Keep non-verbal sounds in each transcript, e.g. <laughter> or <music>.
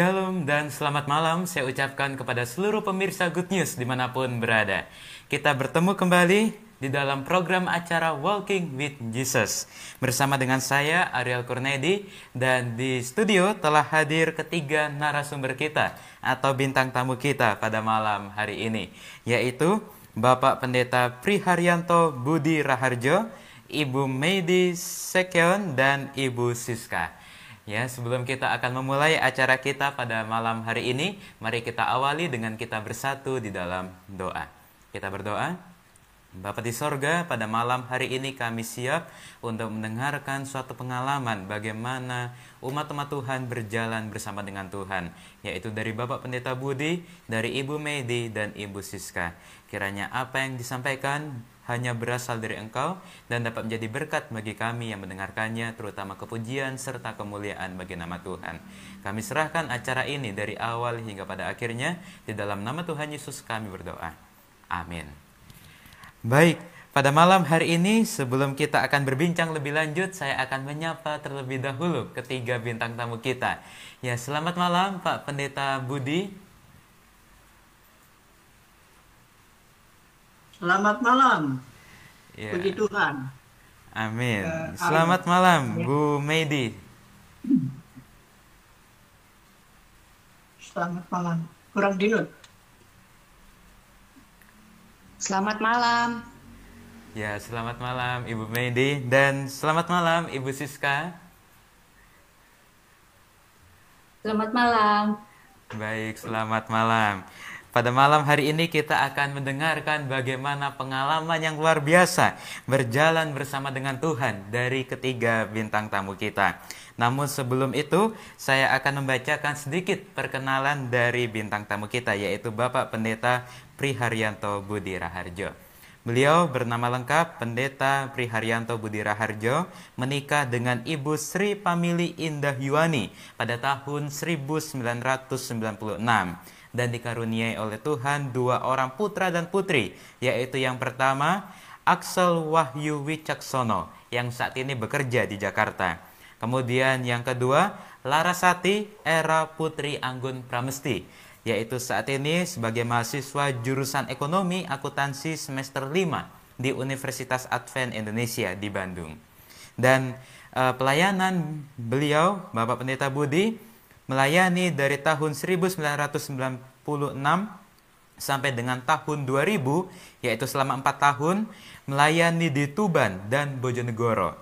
Shalom dan selamat malam saya ucapkan kepada seluruh pemirsa Good News di mana pun berada. Kita bertemu kembali di dalam program acara Walking with Jesus. Bersama dengan saya Ariel Kurnedi dan di studio telah hadir ketiga narasumber kita atau bintang tamu kita pada malam hari ini. Yaitu Bapak Pendeta Priharyanto Budi Raharjo, Ibu Meidi Sekion, dan Ibu Siska. Ya, sebelum kita akan memulai acara kita pada malam hari ini, mari kita awali dengan kita bersatu di dalam doa. Kita berdoa. Bapak di sorga, pada malam hari ini kami siap untuk mendengarkan suatu pengalaman bagaimana umat-umat Tuhan berjalan bersama dengan Tuhan, yaitu dari Bapak Pendeta Budi, dari Ibu Medi, dan Ibu Siska. Kiranya apa yang disampaikan hanya berasal dari Engkau dan dapat menjadi berkat bagi kami yang mendengarkannya, terutama kepujian serta kemuliaan bagi nama Tuhan. Kami serahkan acara ini dari awal hingga pada akhirnya, di dalam nama Tuhan Yesus kami berdoa. Amin. Baik, pada malam hari ini sebelum kita akan berbincang lebih lanjut, saya akan menyapa terlebih dahulu ketiga bintang tamu kita. Ya, selamat malam Pak Pendeta Budi. Selamat malam. Ya. Puji Tuhan. Amin. Eh, Selamat amin. malam, Ya. Bu Medi. Selamat malam. Kurang dinut. Selamat malam. Ya, selamat malam Ibu Medi dan selamat malam Ibu Siska. Selamat malam. Baik, selamat malam. Pada malam hari ini kita akan mendengarkan bagaimana pengalaman yang luar biasa berjalan bersama dengan Tuhan dari ketiga bintang tamu kita. Namun sebelum itu, saya akan membacakan sedikit perkenalan dari bintang tamu kita yaitu Bapak Pendeta Priharyanto Budi Raharjo. Beliau bernama lengkap Pendeta Priharyanto Budi Raharjo menikah dengan Ibu Sri Pamili Indah Yuani pada tahun 1996 dan dikaruniai oleh Tuhan dua orang putra dan putri, yaitu yang pertama Axel Wahyu Wicaksono yang saat ini bekerja di Jakarta. Kemudian yang kedua Larasati Era Putri Anggun Pramesti, yaitu saat ini sebagai mahasiswa jurusan Ekonomi Akuntansi semester 5 di Universitas Advent Indonesia di Bandung. Dan eh, pelayanan beliau Bapak Pendeta Budi melayani dari tahun 1996 sampai dengan tahun 2000 yaitu selama 4 tahun melayani di Tuban dan Bojonegoro.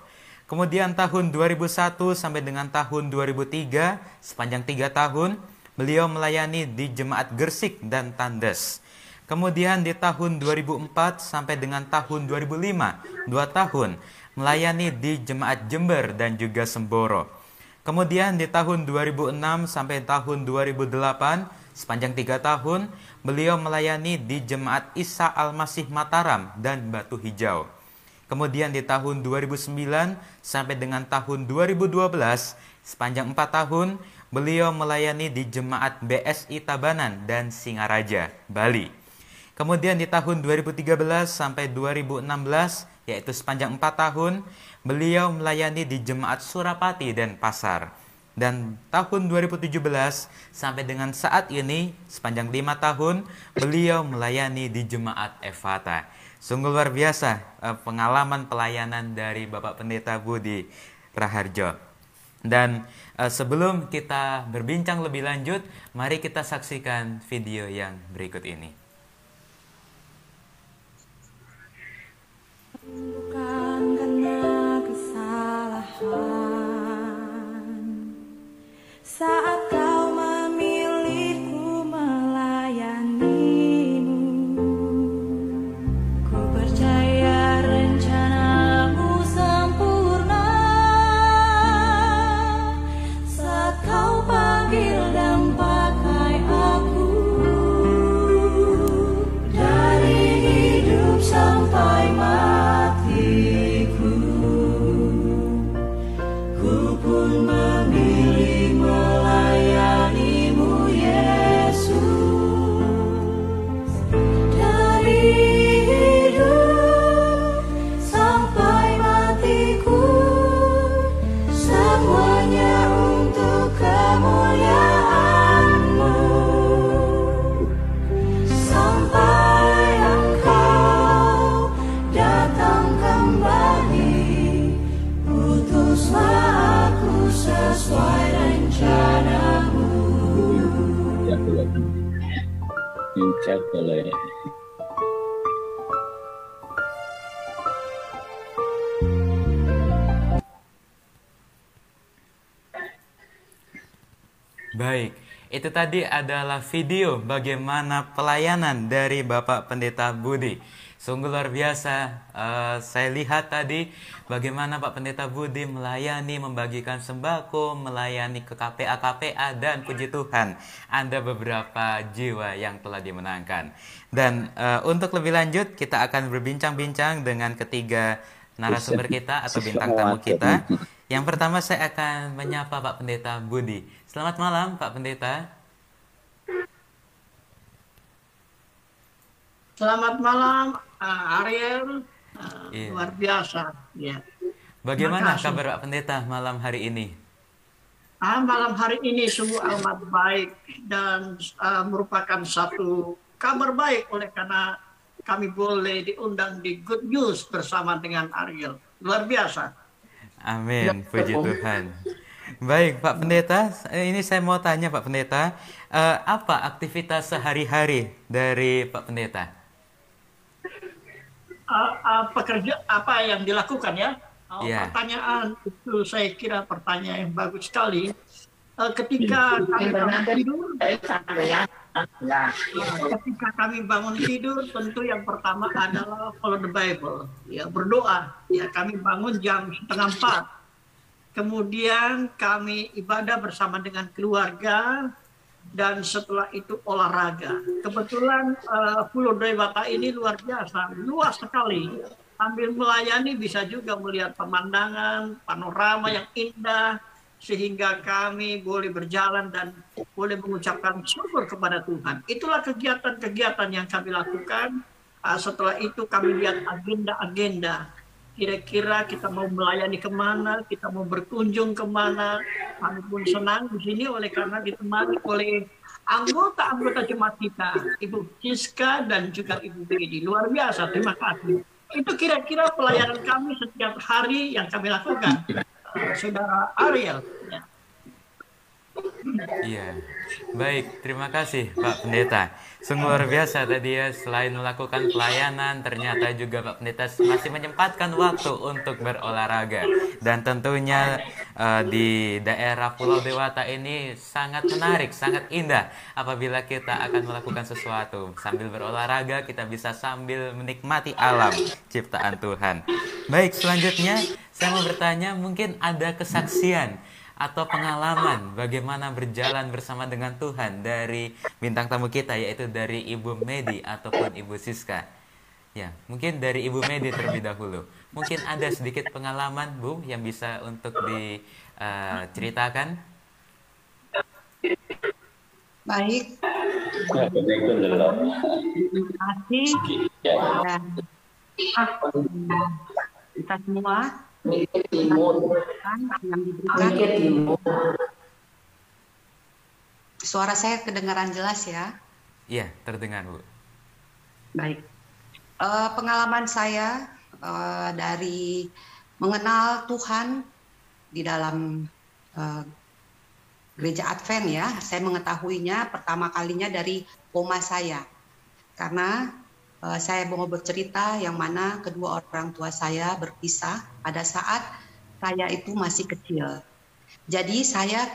Kemudian tahun 2001 sampai dengan tahun 2003 sepanjang 3 tahun beliau melayani di Jemaat Gersik dan Tandes. Kemudian di tahun 2004 sampai dengan tahun 2005 2 tahun melayani di Jemaat Jember dan juga Semboro. Kemudian di tahun 2006 sampai tahun 2008, sepanjang tiga tahun, beliau melayani di Jemaat Isa Al-Masih Mataram dan Batu Hijau. Kemudian di tahun 2009 sampai dengan tahun 2012, sepanjang empat tahun, beliau melayani di Jemaat BSI Tabanan dan Singaraja, Bali. Kemudian di tahun 2013 sampai 2016, yaitu sepanjang empat tahun, beliau melayani di Jemaat Surapati dan Pasar. Dan tahun 2017 sampai dengan saat ini, sepanjang lima tahun, beliau melayani di Jemaat Evata. Sungguh luar biasa eh, pengalaman pelayanan dari Bapak Pendeta Budi Raharjo. Dan eh, sebelum kita berbincang lebih lanjut, mari kita saksikan video yang berikut ini. Bukan Saat tadi adalah video bagaimana pelayanan dari Bapak Pendeta Budi. Sungguh luar biasa. Eh, saya lihat tadi bagaimana Pak Pendeta Budi melayani, membagikan sembako, melayani ke KPA-KPA dan puji Tuhan ada beberapa jiwa yang telah dimenangkan. Dan eh, untuk lebih lanjut kita akan berbincang-bincang dengan ketiga narasumber kita atau bintang tamu kita. Yang pertama saya akan menyapa Pak Pendeta Budi. Selamat malam Pak Pendeta. Selamat malam uh, Ariel. Uh, Iya. Luar biasa. Ya. Bagaimana kabar Pak Pendeta malam hari ini? Ah, malam hari ini sungguh amat baik dan uh, merupakan satu kabar baik oleh karena kami boleh diundang di Good News bersama dengan Ariel. Luar biasa. Amin, puji Tuhan. Baik, Pak Pendeta, eh, ini saya mau tanya Pak Pendeta, eh, apa aktivitas sehari-hari dari Pak Pendeta? Uh, uh, pekerja apa yang dilakukan ya? Oh, Iya. Pertanyaan itu saya kira pertanyaan yang bagus sekali. Uh, ketika kami bangun tidur, uh, ketika kami bangun tidur, tentu yang pertama adalah follow the Bible, ya berdoa. Ya kami bangun jam setengah empat. Kemudian kami ibadah bersama dengan keluarga dan setelah itu olahraga. Kebetulan uh, Pulau Dewata ini luar biasa, luas sekali. Sambil melayani bisa juga melihat pemandangan, panorama yang indah, sehingga kami boleh berjalan dan boleh mengucapkan syukur kepada Tuhan. Itulah kegiatan-kegiatan yang kami lakukan. Uh, setelah itu kami lihat agenda-agenda kira-kira kita mau melayani ke mana, kita mau berkunjung ke mana. Kami pun senang di sini oleh karena ditemani oleh anggota-anggota jemaat kita, Ibu Siska dan juga Ibu Bedi. Luar biasa, terima kasih. Itu kira-kira pelayanan kami setiap hari yang kami lakukan. Saudara Ariel. Ya. Iya. Baik, terima kasih Pak Pendeta. Sungguh luar biasa tadi ya, selain melakukan pelayanan, ternyata juga Pak Pendeta masih menyempatkan waktu untuk berolahraga. Dan tentunya eh, di daerah Pulau Dewata ini sangat menarik, sangat indah apabila kita akan melakukan sesuatu. Sambil berolahraga, kita bisa sambil menikmati alam ciptaan Tuhan. Baik, selanjutnya saya mau bertanya, mungkin ada kesaksian atau pengalaman bagaimana berjalan bersama dengan Tuhan dari bintang tamu kita yaitu dari Ibu Medi ataupun Ibu Siska. Ya, mungkin dari Ibu Medi terlebih dahulu. Mungkin ada sedikit pengalaman Bu yang bisa untuk diceritakan. Baik, Ya, terima kasih Ya, dan kita semua Yang diberikan. Suara saya kedengaran jelas ya. Iya, terdengar Bu. Baik. Eh, pengalaman saya eh, dari mengenal Tuhan di dalam eh, gereja Advent ya, saya mengetahuinya pertama kalinya dari oma saya. Karena eh, saya mau bercerita yang mana kedua orang tua saya berpisah pada saat saya itu masih kecil. Jadi saya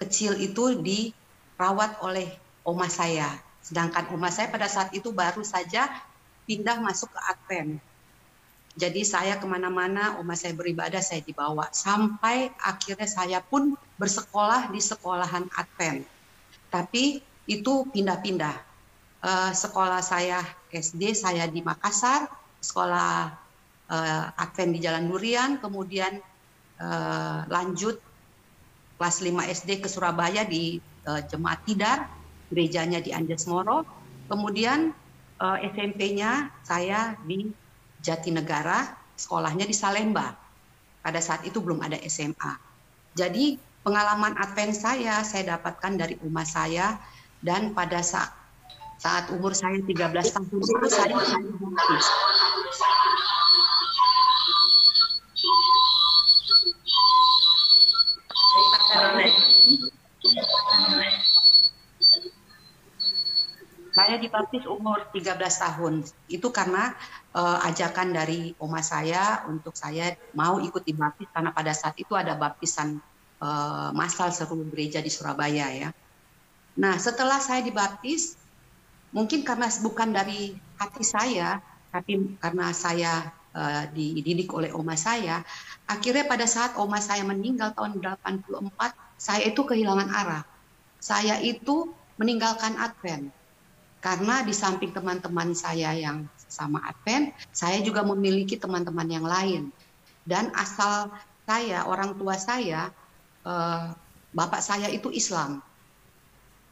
kecil itu dirawat oleh oma saya. Sedangkan oma saya pada saat itu baru saja pindah masuk ke Advent. Jadi saya ke mana-mana, oma saya beribadah, saya dibawa. Sampai akhirnya saya pun bersekolah di sekolahan Advent. Tapi itu pindah-pindah. Eh, sekolah saya SD, saya di Makassar. Sekolah eh, Advent di Jalan Durian. Kemudian eh, lanjut kelas 5 SD ke Surabaya di eh, Jemaat Tidar. Gerejanya di Anjas Moro. Kemudian eh, SMP-nya saya di Jatinegara, sekolahnya di Salemba. Pada saat itu belum ada SMA. Jadi pengalaman Advent saya saya dapatkan dari rumah saya dan pada saat saat umur saya 13 tahun itu saya. Baik. Saya dibaptis umur 13 tahun. Itu karena uh, ajakan dari oma saya untuk saya mau ikut dibaptis karena pada saat itu ada baptisan uh, massal seluruh gereja di Surabaya ya. Nah, setelah saya dibaptis, mungkin karena bukan dari hati saya, tapi karena saya uh, dididik oleh oma saya, akhirnya pada saat oma saya meninggal tahun 84, saya itu kehilangan arah. Saya itu meninggalkan Advent karena di samping teman-teman saya yang sama Advent, saya juga memiliki teman-teman yang lain. Dan asal saya, orang tua saya, eh, bapak saya itu Islam.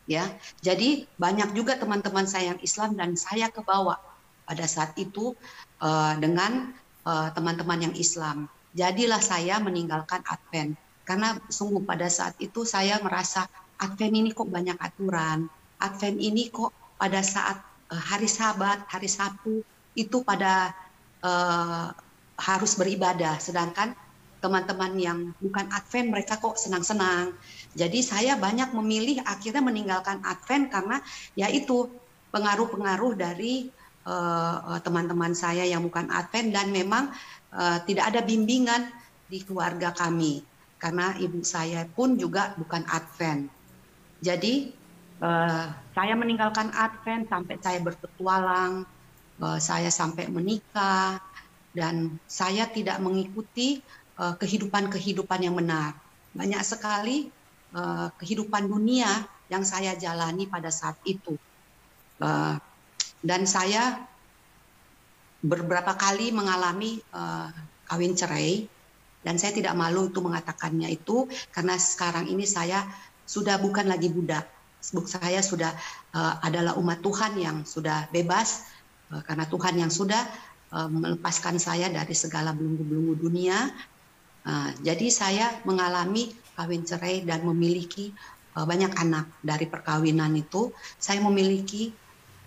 Ya, jadi banyak juga teman-teman saya yang Islam dan saya kebawa pada saat itu eh, dengan eh, teman-teman yang Islam. Jadilah saya meninggalkan Advent karena sungguh pada saat itu saya merasa Advent ini kok banyak aturan, Advent ini kok pada saat uh, hari Sabat, hari Sabtu itu pada uh, harus beribadah, sedangkan teman-teman yang bukan Advent mereka kok senang-senang. Jadi saya banyak memilih akhirnya meninggalkan Advent karena yaitu pengaruh-pengaruh dari uh, teman-teman saya yang bukan Advent dan memang uh, tidak ada bimbingan di keluarga kami karena ibu saya pun juga bukan Advent. Jadi uh, saya meninggalkan Advent sampai saya berpetualang, uh, saya sampai menikah, dan saya tidak mengikuti uh, kehidupan-kehidupan yang benar. Banyak sekali uh, kehidupan dunia yang saya jalani pada saat itu. Uh, dan saya beberapa kali mengalami uh, kawin cerai dan saya tidak malu untuk mengatakannya itu karena sekarang ini saya sudah bukan lagi budak saya sudah uh, adalah umat Tuhan yang sudah bebas uh, karena Tuhan yang sudah uh, melepaskan saya dari segala belenggu-belenggu dunia. Uh, jadi saya mengalami kawin cerai dan memiliki uh, banyak anak dari perkawinan itu. Saya memiliki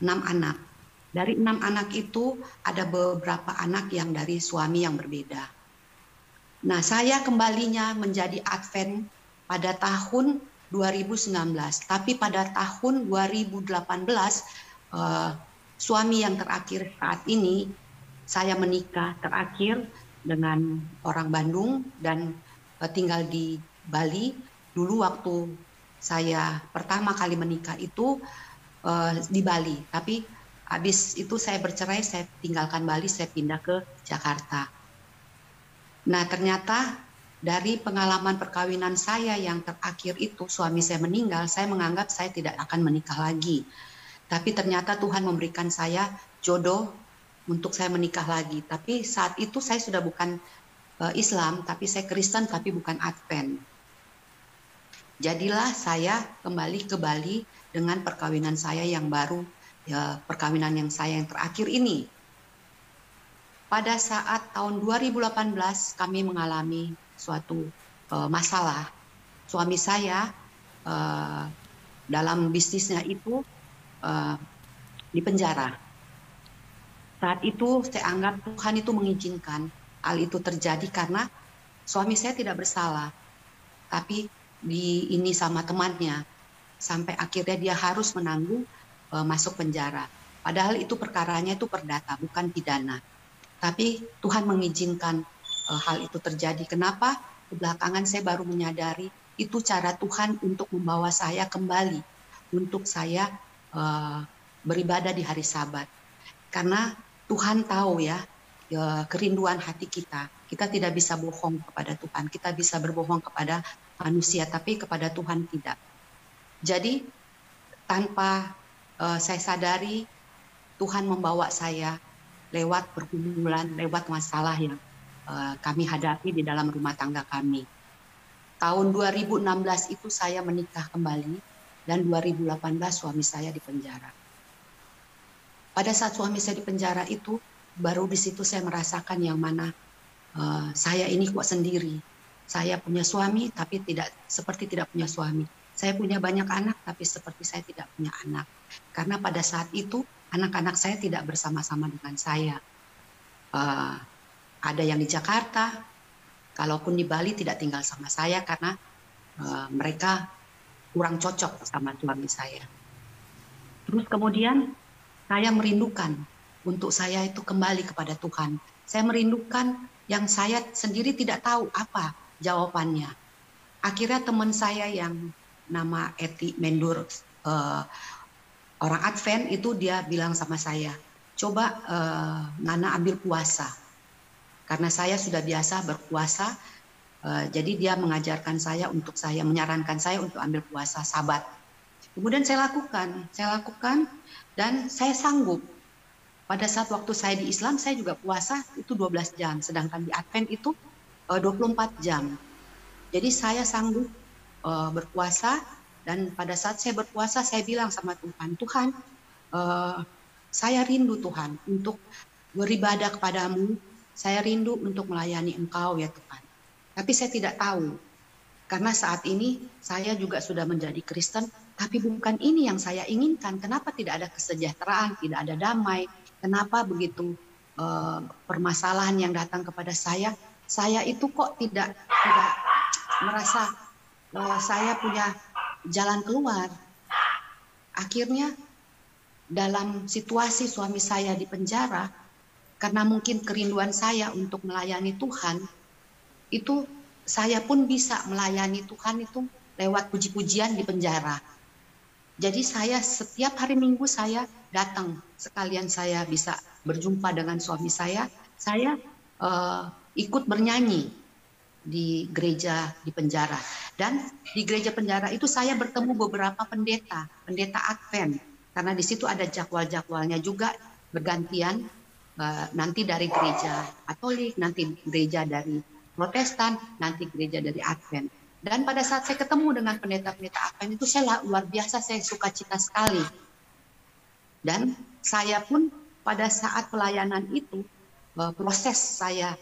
enam anak. Dari enam anak itu ada beberapa anak yang dari suami yang berbeda. Nah, saya kembalinya menjadi Advent pada tahun 2019. Tapi pada tahun 2018 uh, suami yang terakhir saat ini saya menikah terakhir dengan orang Bandung dan uh, tinggal di Bali. Dulu waktu saya pertama kali menikah itu uh, di Bali, tapi habis itu saya bercerai, saya tinggalkan Bali, saya pindah ke Jakarta. Nah, ternyata dari pengalaman perkawinan saya yang terakhir itu suami saya meninggal, saya menganggap saya tidak akan menikah lagi. Tapi ternyata Tuhan memberikan saya jodoh untuk saya menikah lagi. Tapi saat itu saya sudah bukan uh, Islam, tapi saya Kristen tapi bukan Advent. Jadilah saya kembali ke Bali dengan perkawinan saya yang baru, ya, perkawinan yang saya yang terakhir ini. Pada saat tahun 2018 kami mengalami suatu uh, masalah. Suami saya uh, dalam bisnisnya itu uh, di penjara. Saat itu saya anggap Tuhan itu mengizinkan hal itu terjadi karena suami saya tidak bersalah. Tapi di ini sama temannya sampai akhirnya dia harus menanggung uh, masuk penjara. Padahal itu perkaranya itu perdata, bukan pidana. Tapi Tuhan mengizinkan uh, hal itu terjadi. Kenapa? Belakangan saya baru menyadari itu cara Tuhan untuk membawa saya kembali untuk saya uh, beribadah di hari Sabat. Karena Tuhan tahu ya, ya kerinduan hati kita. Kita tidak bisa bohong kepada Tuhan. Kita bisa berbohong kepada manusia, tapi kepada Tuhan tidak. Jadi tanpa uh, saya sadari Tuhan membawa saya lewat pergumulan, lewat masalah yang Eh, kami hadapi di dalam rumah tangga kami. Tahun 2016 itu saya menikah kembali dan 2018 suami saya di penjara. Pada saat suami saya di penjara itu baru di situ saya merasakan yang mana uh, saya ini kok sendiri. Saya punya suami tapi tidak seperti tidak punya suami. Saya punya banyak anak tapi seperti saya tidak punya anak. Karena pada saat itu anak-anak saya tidak bersama-sama dengan saya. Uh, ada yang di Jakarta, kalaupun di Bali tidak tinggal sama saya karena uh, mereka kurang cocok sama suami saya. Terus kemudian saya merindukan untuk saya itu kembali kepada Tuhan. Saya merindukan yang saya sendiri tidak tahu apa jawabannya. Akhirnya teman saya yang nama Eti Mendur uh, orang Advent itu dia bilang sama saya, coba uh, Nana ambil puasa. Karena saya sudah biasa berpuasa, uh, jadi dia mengajarkan saya untuk saya menyarankan saya untuk ambil puasa Sabat. Kemudian saya lakukan, saya lakukan dan saya sanggup. Pada saat waktu saya di Islam saya juga puasa itu 12 jam, sedangkan di Advent itu uh, 24 jam. Jadi saya sanggup uh, berpuasa dan pada saat saya berpuasa saya bilang sama Tuhan, Tuhan uh, saya rindu Tuhan untuk beribadah kepadamu, saya rindu untuk melayani Engkau ya Tuhan. Tapi saya tidak tahu karena saat ini saya juga sudah menjadi Kristen, tapi bukan ini yang saya inginkan. Kenapa tidak ada kesejahteraan, tidak ada damai? Kenapa begitu uh, permasalahan yang datang kepada saya? Saya itu kok tidak tidak merasa uh, saya punya jalan keluar. Akhirnya dalam situasi suami saya di penjara, karena mungkin kerinduan saya untuk melayani Tuhan, itu saya pun bisa melayani Tuhan itu lewat puji-pujian di penjara. Jadi saya setiap hari Minggu saya datang sekalian saya bisa berjumpa dengan suami saya, saya uh, ikut bernyanyi di gereja di penjara. Dan di gereja penjara itu saya bertemu beberapa pendeta, pendeta Advent. Karena di situ ada jadwal-jadwalnya juga bergantian uh, nanti dari gereja Katolik, nanti gereja dari Protestan, nanti gereja dari Advent. Dan pada saat saya ketemu dengan pendeta-pendeta Advent itu saya luar biasa saya suka cita sekali. Dan saya pun pada saat pelayanan itu uh, proses saya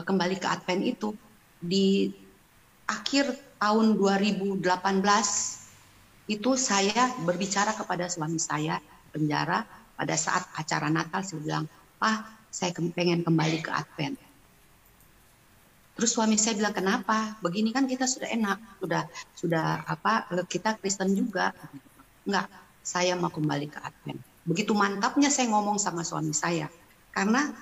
kembali ke Advent itu di akhir tahun 2018 itu saya berbicara kepada suami saya penjara pada saat acara Natal saya bilang, "Pak, saya pengen kembali ke Advent." Terus suami saya bilang, "Kenapa? Begini kan kita sudah enak, sudah sudah apa kita Kristen juga." Enggak, saya mau kembali ke Advent. Begitu mantapnya saya ngomong sama suami saya. Karena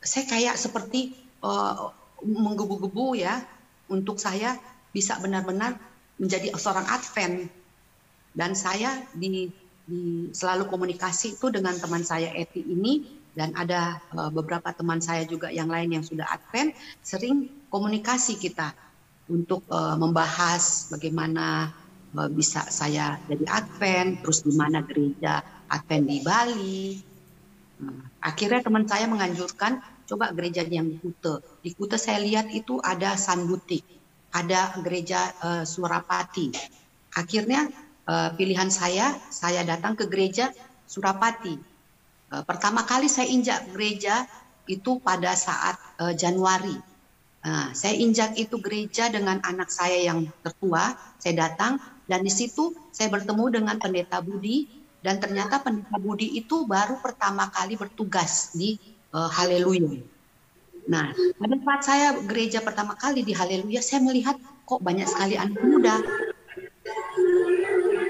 saya kayak seperti uh, menggebu-gebu ya untuk saya bisa benar-benar menjadi seorang Advent. Dan saya di, di selalu komunikasi itu dengan teman saya Eti ini dan ada uh, beberapa teman saya juga yang lain yang sudah Advent sering komunikasi kita untuk uh, membahas bagaimana uh, bisa saya jadi Advent terus di mana gereja Advent di Bali. Nah, akhirnya teman saya menganjurkan coba gereja yang di Kute. Di Kute saya lihat itu ada San Butik, ada gereja uh, Surapati. Akhirnya uh, pilihan saya, saya datang ke gereja Surapati. Uh, pertama kali saya injak gereja itu pada saat uh, Januari. Nah, saya injak itu gereja dengan anak saya yang tertua. Saya datang dan di situ saya bertemu dengan pendeta Budi dan ternyata pendeta Budi itu baru pertama kali bertugas di uh, haleluya. Nah, pada saat saya gereja pertama kali di haleluya, saya melihat kok banyak sekali anak muda.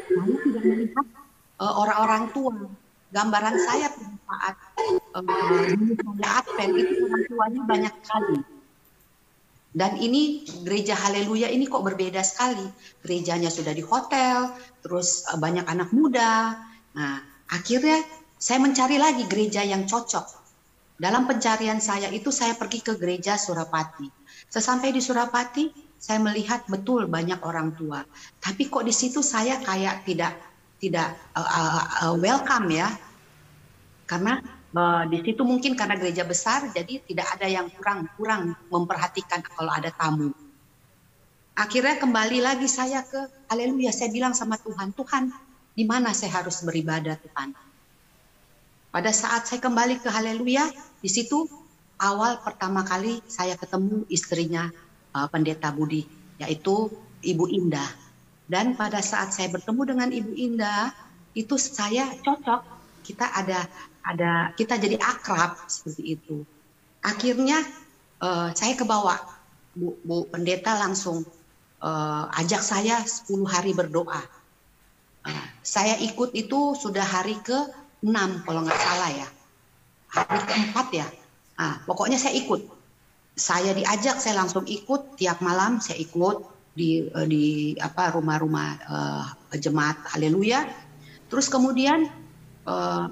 Saya tidak melihat uh, orang-orang tua. Gambaran saya pada saat uh, Advent itu orang tuanya banyak sekali. Dan ini gereja haleluya ini kok berbeda sekali. Gerejanya sudah di hotel, terus banyak anak muda. Nah, akhirnya saya mencari lagi gereja yang cocok dalam pencarian saya itu saya pergi ke gereja Surapati. Sesampai di Surapati, saya melihat betul banyak orang tua. Tapi kok di situ saya kayak tidak tidak uh, uh, uh, welcome ya. Karena uh, di situ mungkin karena gereja besar jadi tidak ada yang kurang kurang memperhatikan kalau ada tamu. Akhirnya kembali lagi saya ke haleluya, saya bilang sama Tuhan, Tuhan, di mana saya harus beribadah Tuhan? Pada saat saya kembali ke Haleluya, di situ awal pertama kali saya ketemu istrinya uh, Pendeta Budi, yaitu Ibu Indah. Dan pada saat saya bertemu dengan Ibu Indah, itu saya cocok. Kita ada ada kita jadi akrab seperti itu. Akhirnya uh, saya ke bawah, Bu, Bu Pendeta langsung uh, ajak saya 10 hari berdoa. Uh, saya ikut itu sudah hari ke 6 kalau nggak salah ya. Hari keempat ya. Nah, pokoknya saya ikut. Saya diajak, saya langsung ikut. Tiap malam saya ikut di uh, di apa rumah-rumah uh, jemaat Haleluya. Terus kemudian uh,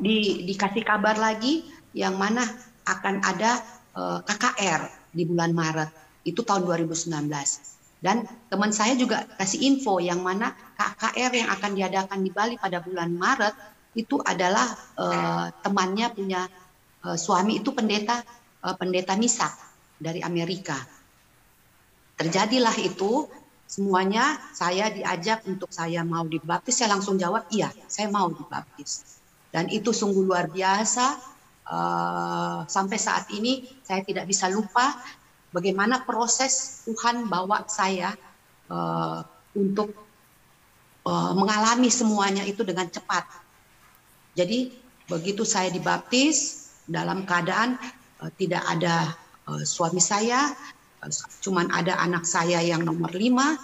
di, dikasih kabar lagi yang mana akan ada uh, KKR di bulan Maret. Itu tahun 2019. Dan teman saya juga kasih info yang mana KKR yang akan diadakan di Bali pada bulan Maret itu adalah uh, temannya punya uh, suami itu pendeta uh, pendeta misa dari Amerika. Terjadilah itu semuanya saya diajak untuk saya mau dibaptis saya langsung jawab iya saya mau dibaptis dan itu sungguh luar biasa uh, sampai saat ini saya tidak bisa lupa bagaimana proses Tuhan bawa saya uh, untuk uh, mengalami semuanya itu dengan cepat. Jadi begitu saya dibaptis dalam keadaan uh, tidak ada uh, suami saya, uh, cuman ada anak saya yang nomor lima,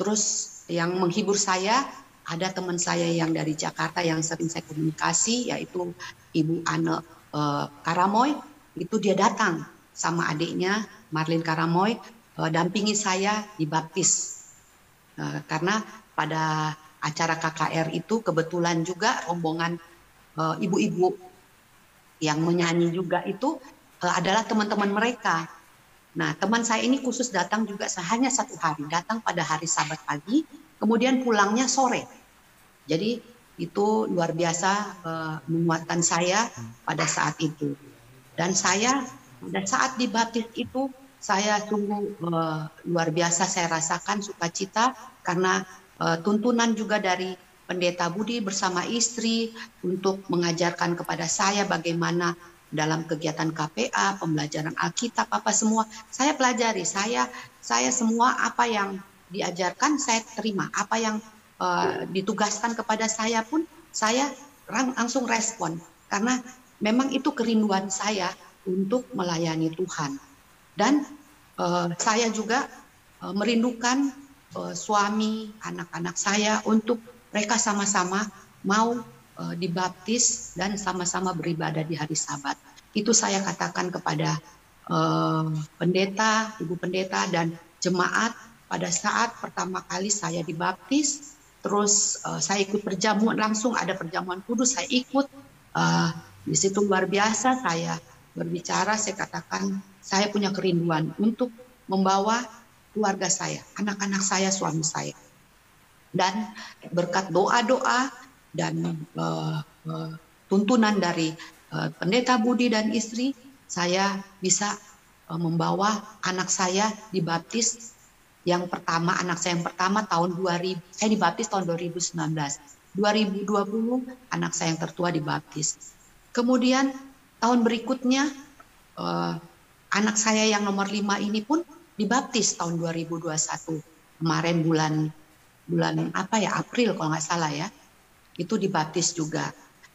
terus yang menghibur saya ada teman saya yang dari Jakarta yang sering saya komunikasi yaitu Ibu Ane uh, Karamoy. Itu dia datang sama adiknya Marlin Karamoy uh, dampingi saya dibaptis. Uh, karena pada acara KKR itu kebetulan juga rombongan uh, ibu-ibu yang menyanyi juga itu uh, adalah teman-teman mereka. Nah, teman saya ini khusus datang juga hanya satu hari, datang pada hari Sabat pagi, kemudian pulangnya sore. Jadi itu luar biasa uh, menguatkan saya pada saat itu. Dan saya pada saat dibaptis itu saya sungguh uh, luar biasa saya rasakan sukacita karena uh, tuntunan juga dari pendeta Budi bersama istri untuk mengajarkan kepada saya bagaimana dalam kegiatan KPA, pembelajaran Alkitab apa semua saya pelajari. Saya saya semua apa yang diajarkan saya terima, apa yang uh, ditugaskan kepada saya pun saya langsung respon karena memang itu kerinduan saya untuk melayani Tuhan. Dan uh, saya juga uh, merindukan uh, suami, anak-anak saya untuk mereka sama-sama mau uh, dibaptis dan sama-sama beribadah di hari Sabat. Itu saya katakan kepada uh, pendeta, ibu pendeta dan jemaat pada saat pertama kali saya dibaptis. Terus saya ikut perjamuan langsung ada perjamuan kudus saya ikut. Di situ luar biasa saya berbicara saya katakan saya punya kerinduan untuk membawa keluarga saya, anak-anak saya, suami saya. Dan berkat doa-doa dan uh, uh, tuntunan dari uh, pendeta Budi dan istri, saya bisa uh, membawa anak saya dibaptis yang pertama, anak saya yang pertama tahun 2000, saya dibaptis tahun 2019. 2020 anak saya yang tertua dibaptis. Kemudian tahun berikutnya uh, anak saya yang nomor lima ini pun dibaptis tahun 2021 kemarin bulan bulan apa ya April kalau nggak salah ya itu dibaptis juga.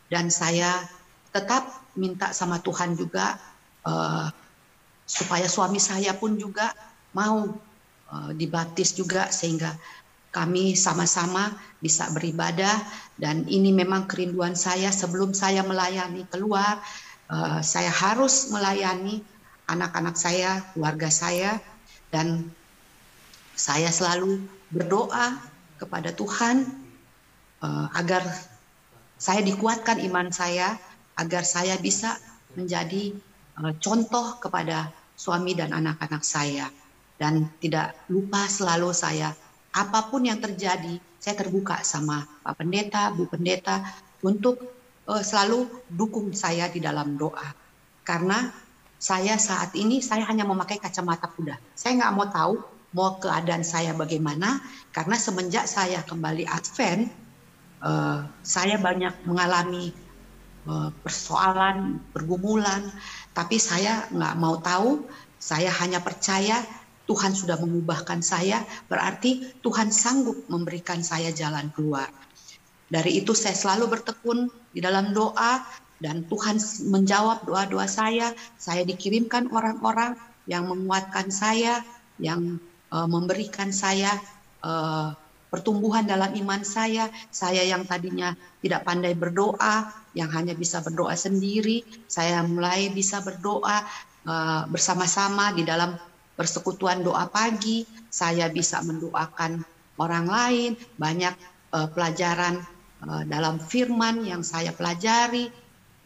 Dan saya tetap minta sama Tuhan juga uh, supaya suami saya pun juga mau uh, dibaptis juga sehingga kami sama-sama bisa beribadah. Dan ini memang kerinduan saya sebelum saya melayani keluar uh, saya harus melayani anak-anak saya, keluarga saya, dan saya selalu berdoa kepada Tuhan uh, agar saya dikuatkan iman saya, agar saya bisa menjadi uh, contoh kepada suami dan anak-anak saya, dan tidak lupa selalu saya apa pun yang terjadi, saya terbuka sama Pak Pendeta, Bu Pendeta untuk uh, selalu dukung saya di dalam doa, karena saya saat ini saya hanya memakai kacamata kuda. Saya nggak mau tahu mau keadaan saya bagaimana karena semenjak saya kembali Advent uh, saya banyak mengalami uh, persoalan, pergumulan, tapi saya nggak mau tahu. Saya hanya percaya Tuhan sudah mengubahkan saya, berarti Tuhan sanggup memberikan saya jalan keluar. Dari itu saya selalu bertekun di dalam doa, dan Tuhan menjawab doa-doa saya. Saya dikirimkan orang-orang yang menguatkan saya, yang uh, memberikan saya uh, pertumbuhan dalam iman saya. Saya yang tadinya tidak pandai berdoa, yang hanya bisa berdoa sendiri, saya mulai bisa berdoa uh, bersama-sama di dalam persekutuan doa pagi. Saya bisa mendoakan orang lain, banyak uh, pelajaran dalam firman yang saya pelajari,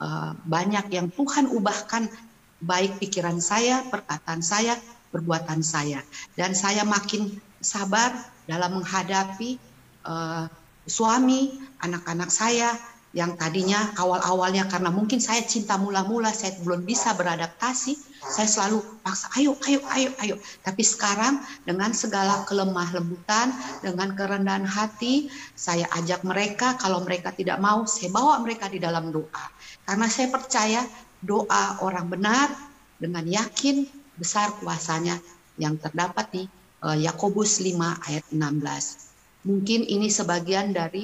uh, banyak yang Tuhan ubahkan baik pikiran saya, perkataan saya, perbuatan saya. Dan saya makin sabar dalam menghadapi uh, suami, anak-anak saya yang tadinya awal-awalnya karena mungkin saya cinta mula-mula, saya belum bisa beradaptasi, saya selalu paksa, ayo, ayo, ayo, ayo. Tapi sekarang dengan segala kelemah lembutan, dengan kerendahan hati, saya ajak mereka, kalau mereka tidak mau, saya bawa mereka di dalam doa. Karena saya percaya doa orang benar dengan yakin besar kuasanya yang terdapat di uh, Yakobus 5 ayat 16. Mungkin ini sebagian dari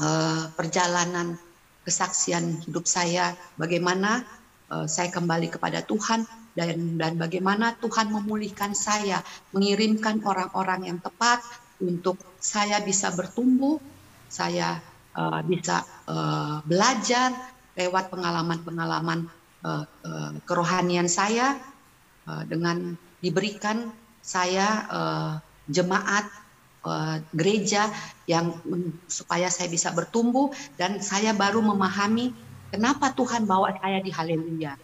uh, perjalanan kesaksian hidup saya bagaimana uh, saya kembali kepada Tuhan dan dan bagaimana Tuhan memulihkan saya, mengirimkan orang-orang yang tepat untuk saya bisa bertumbuh, saya bisa belajar lewat pengalaman-pengalaman uh, uh, kerohanian saya uh, dengan diberikan saya uh, jemaat uh, gereja yang supaya saya bisa bertumbuh dan saya baru memahami kenapa Tuhan bawa saya di haleluya.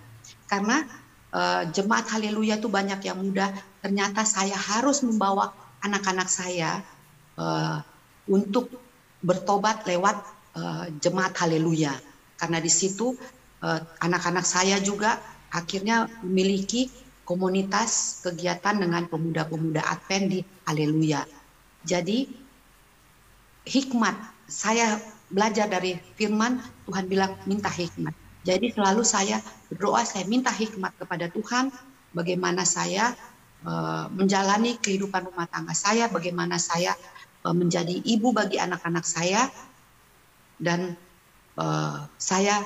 Karena uh, jemaat haleluya itu banyak yang muda, ternyata saya harus membawa anak-anak saya uh, untuk bertobat lewat uh, jemaat haleluya. Karena di situ anak-anak uh, saya juga akhirnya memiliki komunitas kegiatan dengan pemuda-pemuda Advent di Haleluya. Jadi hikmat, saya belajar dari firman Tuhan bilang minta hikmat. Jadi selalu saya berdoa, saya minta hikmat kepada Tuhan bagaimana saya uh, menjalani kehidupan rumah tangga saya, bagaimana saya uh, menjadi ibu bagi anak-anak saya dan uh, saya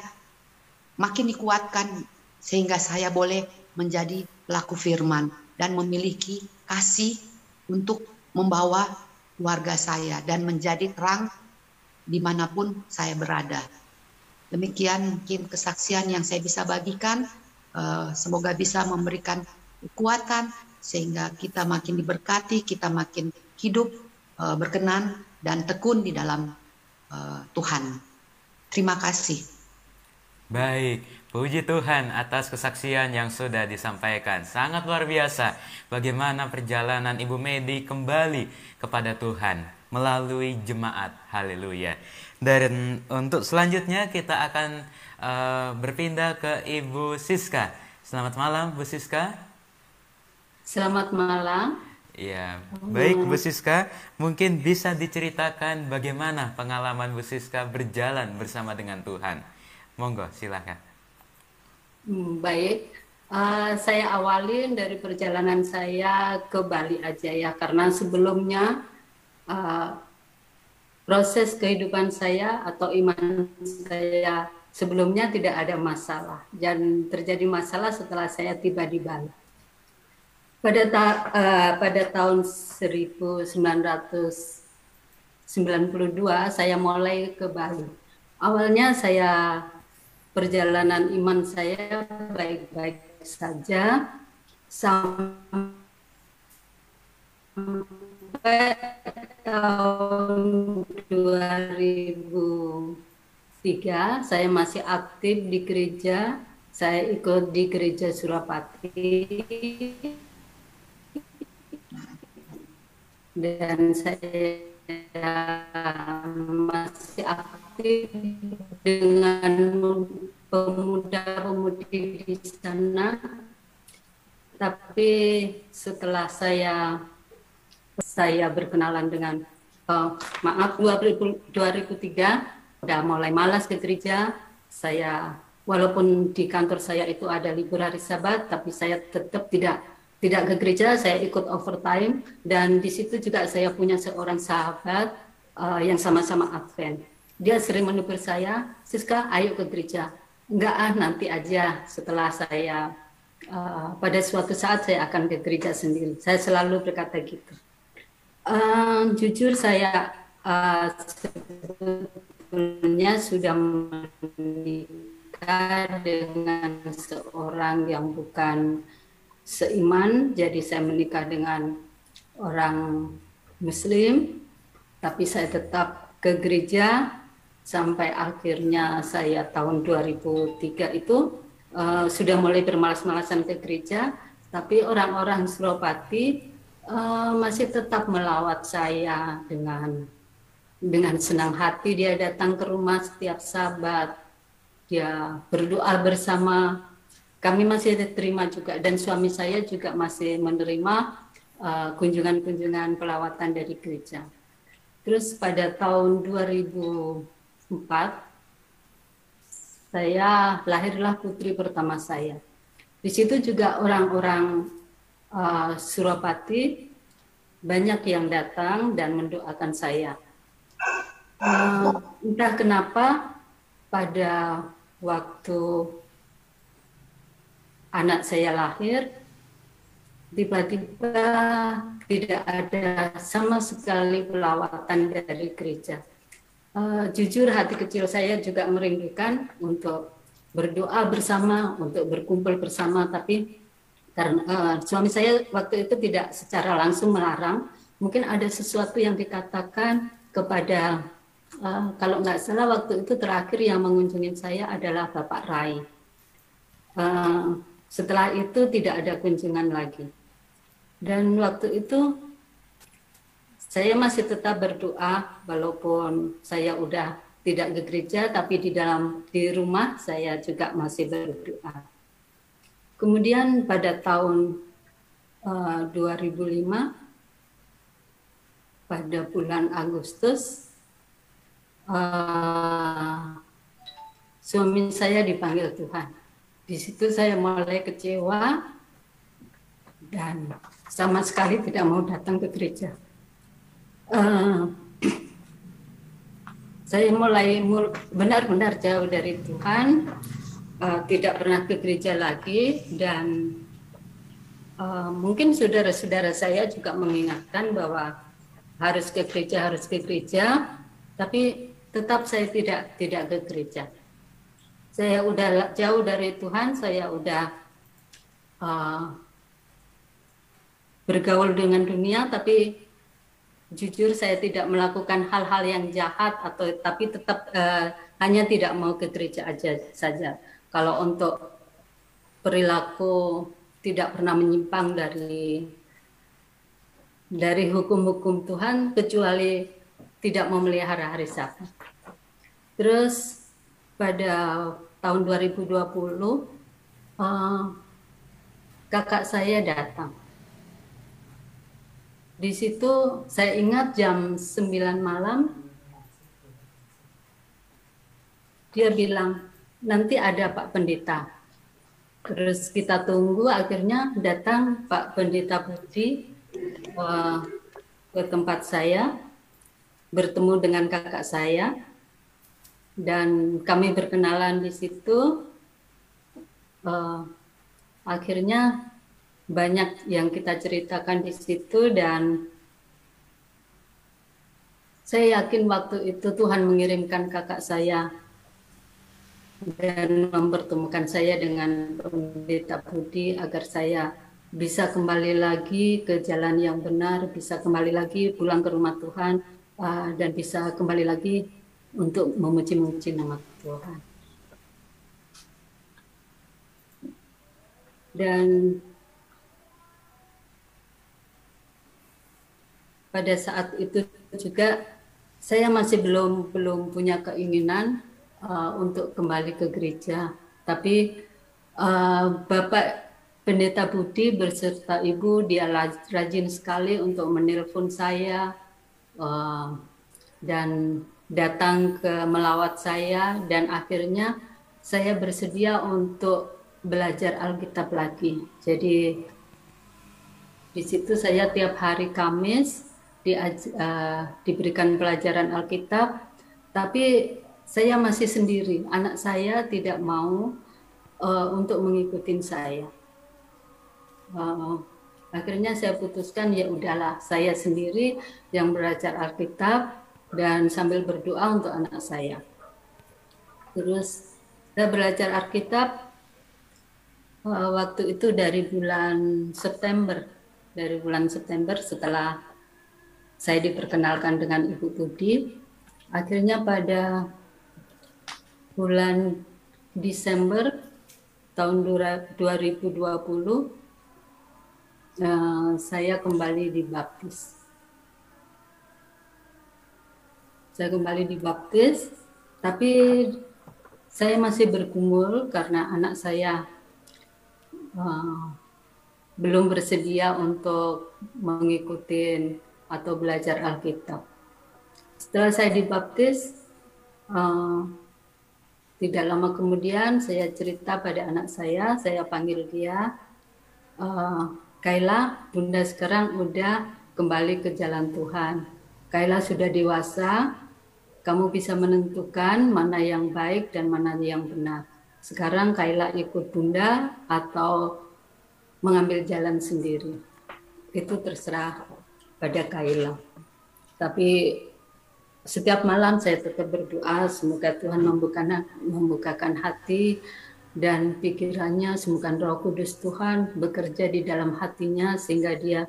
makin dikuatkan sehingga saya boleh menjadi pelaku firman dan memiliki kasih untuk membawa keluarga saya dan menjadi terang di mana pun saya berada. Demikian mungkin kesaksian yang saya bisa bagikan. Uh, semoga bisa memberikan kekuatan sehingga kita makin diberkati, kita makin hidup uh, berkenan dan tekun di dalam uh, Tuhan. Terima kasih. Baik, Puji Tuhan atas kesaksian yang sudah disampaikan. Sangat luar biasa bagaimana perjalanan Ibu Medi kembali kepada Tuhan melalui jemaat. Haleluya. Dan untuk selanjutnya kita akan uh, berpindah ke Ibu Siska. Selamat malam Bu Siska. Selamat malam. Ya, baik Bu Siska, mungkin bisa diceritakan bagaimana pengalaman Bu Siska berjalan bersama dengan Tuhan. Monggo, silakan. Hmm, baik, uh, saya awalin dari perjalanan saya ke Bali aja ya, karena sebelumnya uh, proses kehidupan saya atau iman saya sebelumnya tidak ada masalah dan terjadi masalah setelah saya tiba di Bali. Pada ta uh, pada tahun 1992 saya mulai ke Bali. Awalnya saya perjalanan iman saya baik-baik saja. Sampai tahun 2003 saya masih aktif di gereja. Saya ikut di gereja Surapati dan saya masih aktif dengan pemuda-pemudi di sana. Tapi setelah saya saya berkenalan dengan uh, maaf 2003 udah mulai malas ke gereja. Saya walaupun di kantor saya itu ada libur hari Sabat, tapi saya tetap tidak tidak ke gereja, saya ikut overtime dan di situ juga saya punya seorang sahabat uh, yang sama-sama Advent. Dia sering menegur saya, Siska, ayo ke gereja. Enggak ah, nanti aja setelah saya uh, pada suatu saat saya akan ke gereja sendiri. Saya selalu berkata gitu. Eh, jujur saya eh, sebetulnya sudah menikah dengan seorang yang bukan seiman, jadi saya menikah dengan orang Muslim, tapi saya tetap ke gereja sampai akhirnya saya tahun 2003 itu eh, sudah mulai bermalas-malasan ke gereja, tapi orang-orang Suropati eh, masih tetap melawat saya dengan dengan senang hati. Dia datang ke rumah setiap sabat. Dia berdoa bersama kami masih diterima juga dan suami saya juga masih menerima uh, kunjungan-kunjungan pelawatan dari gereja. Terus pada tahun 2004 saya lahirlah putri pertama saya. Di situ juga orang-orang uh, Suropati banyak yang datang dan mendoakan saya. Uh, entah kenapa pada waktu anak saya lahir tiba-tiba tidak ada sama sekali pelawatan dari gereja. Uh, jujur hati kecil saya juga merindukan untuk berdoa bersama, untuk berkumpul bersama, tapi karena uh, suami saya waktu itu tidak secara langsung melarang, mungkin ada sesuatu yang dikatakan kepada uh, kalau nggak salah waktu itu terakhir yang mengunjungi saya adalah Bapak Rai. Uh, setelah itu tidak ada kunjungan lagi. Dan waktu itu saya masih tetap berdoa walaupun saya udah tidak ke gereja tapi di dalam di rumah saya juga masih berdoa. Kemudian pada tahun uh, 2005 pada bulan Agustus uh, suami saya dipanggil Tuhan. Di situ saya mulai kecewa dan sama sekali tidak mau datang ke gereja. Uh, <clears throat> saya mulai benar-benar jauh dari Tuhan, uh, tidak pernah ke gereja lagi dan uh, mungkin saudara-saudara saya juga mengingatkan bahwa harus ke gereja, harus ke gereja, tapi tetap saya tidak tidak ke gereja. Saya udah jauh dari Tuhan, saya udah uh, bergaul dengan dunia tapi jujur saya tidak melakukan hal-hal yang jahat atau tapi tetap uh, hanya tidak mau ke gereja aja saja. Kalau untuk perilaku tidak pernah menyimpang dari dari hukum-hukum Tuhan kecuali tidak memelihara hari Sabat. Terus pada tahun 2020 uh, kakak saya datang di situ saya ingat jam 9 malam dia bilang nanti ada Pak Pendeta. Terus kita tunggu akhirnya datang Pak Pendeta Budi uh, ke tempat saya bertemu dengan kakak saya dan kami berkenalan di situ. Uh, akhirnya banyak yang kita ceritakan di situ dan saya yakin waktu itu Tuhan mengirimkan kakak saya dan mempertemukan saya dengan pendeta Budi agar saya bisa kembali lagi ke jalan yang benar, bisa kembali lagi pulang ke rumah Tuhan uh, dan bisa kembali lagi untuk memuji-muji nama Tuhan. Dan pada saat itu juga saya masih belum belum punya keinginan uh, untuk kembali ke gereja. Tapi uh, Bapak Pendeta Budi berserta Ibu dia rajin sekali untuk menelpon saya uh, dan datang ke melawat saya dan akhirnya saya bersedia untuk belajar Alkitab lagi. Jadi di situ saya tiap hari Kamis di, uh, diberikan pelajaran Alkitab, tapi saya masih sendiri. Anak saya tidak mau uh, untuk mengikuti saya. Uh, Akhirnya saya putuskan ya udahlah saya sendiri yang belajar Alkitab dan sambil berdoa untuk anak saya. Terus saya belajar Alkitab uh, waktu itu dari bulan September. Dari bulan September setelah saya diperkenalkan dengan Ibu Budi, akhirnya pada bulan Desember tahun 2020 Eh, saya kembali dibaptis. Saya kembali dibaptis, tapi saya masih bergumul karena anak saya uh, belum bersedia untuk mengikuti atau belajar Alkitab. Setelah saya dibaptis, uh, tidak lama kemudian saya cerita pada anak saya, saya panggil dia, uh, Kaila, Bunda sekarang udah kembali ke jalan Tuhan. Kaila sudah dewasa, kamu bisa menentukan mana yang baik dan mana yang benar. Sekarang Kaila ikut Bunda atau mengambil jalan sendiri. Itu terserah pada Kaila. Tapi setiap malam saya tetap berdoa semoga Tuhan membukakan membukakan hati dan pikirannya semoga Roh Kudus Tuhan bekerja di dalam hatinya sehingga dia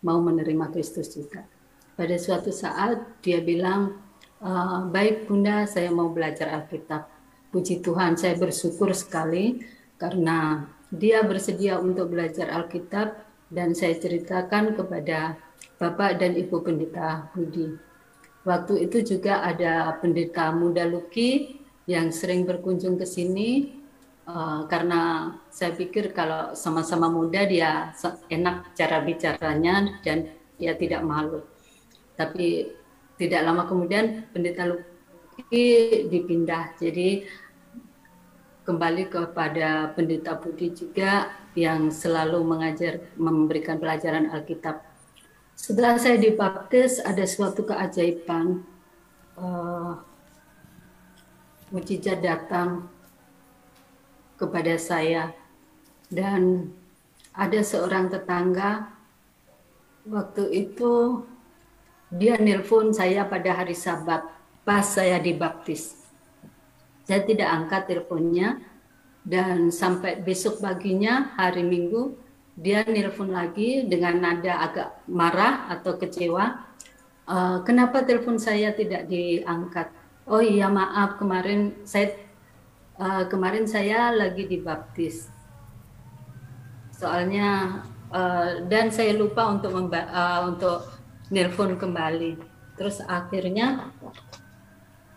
mau menerima Kristus juga. Pada suatu saat dia bilang, e, baik Bunda saya mau belajar Alkitab. Puji Tuhan saya bersyukur sekali karena dia bersedia untuk belajar Alkitab dan saya ceritakan kepada Bapak dan Ibu Pendeta Budi. Waktu itu juga ada pendeta muda Luki yang sering berkunjung ke sini Uh, karena saya pikir kalau sama-sama muda dia enak cara bicaranya dan dia tidak malu. Tapi tidak lama kemudian pendeta Luki dipindah. Jadi kembali kepada pendeta Budi juga yang selalu mengajar memberikan pelajaran Alkitab. Setelah saya dibaptis ada suatu keajaiban. Uh, mujizat datang kepada saya dan ada seorang tetangga waktu itu dia nelpon saya pada hari Sabat pas saya dibaptis. Saya tidak angkat teleponnya dan sampai besok paginya hari Minggu dia nelpon lagi dengan nada agak marah atau kecewa. Uh, kenapa telepon saya tidak diangkat? Oh iya maaf kemarin saya uh, kemarin saya lagi dibaptis. Soalnya uh, dan saya lupa untuk uh, untuk nelpon kembali. Terus akhirnya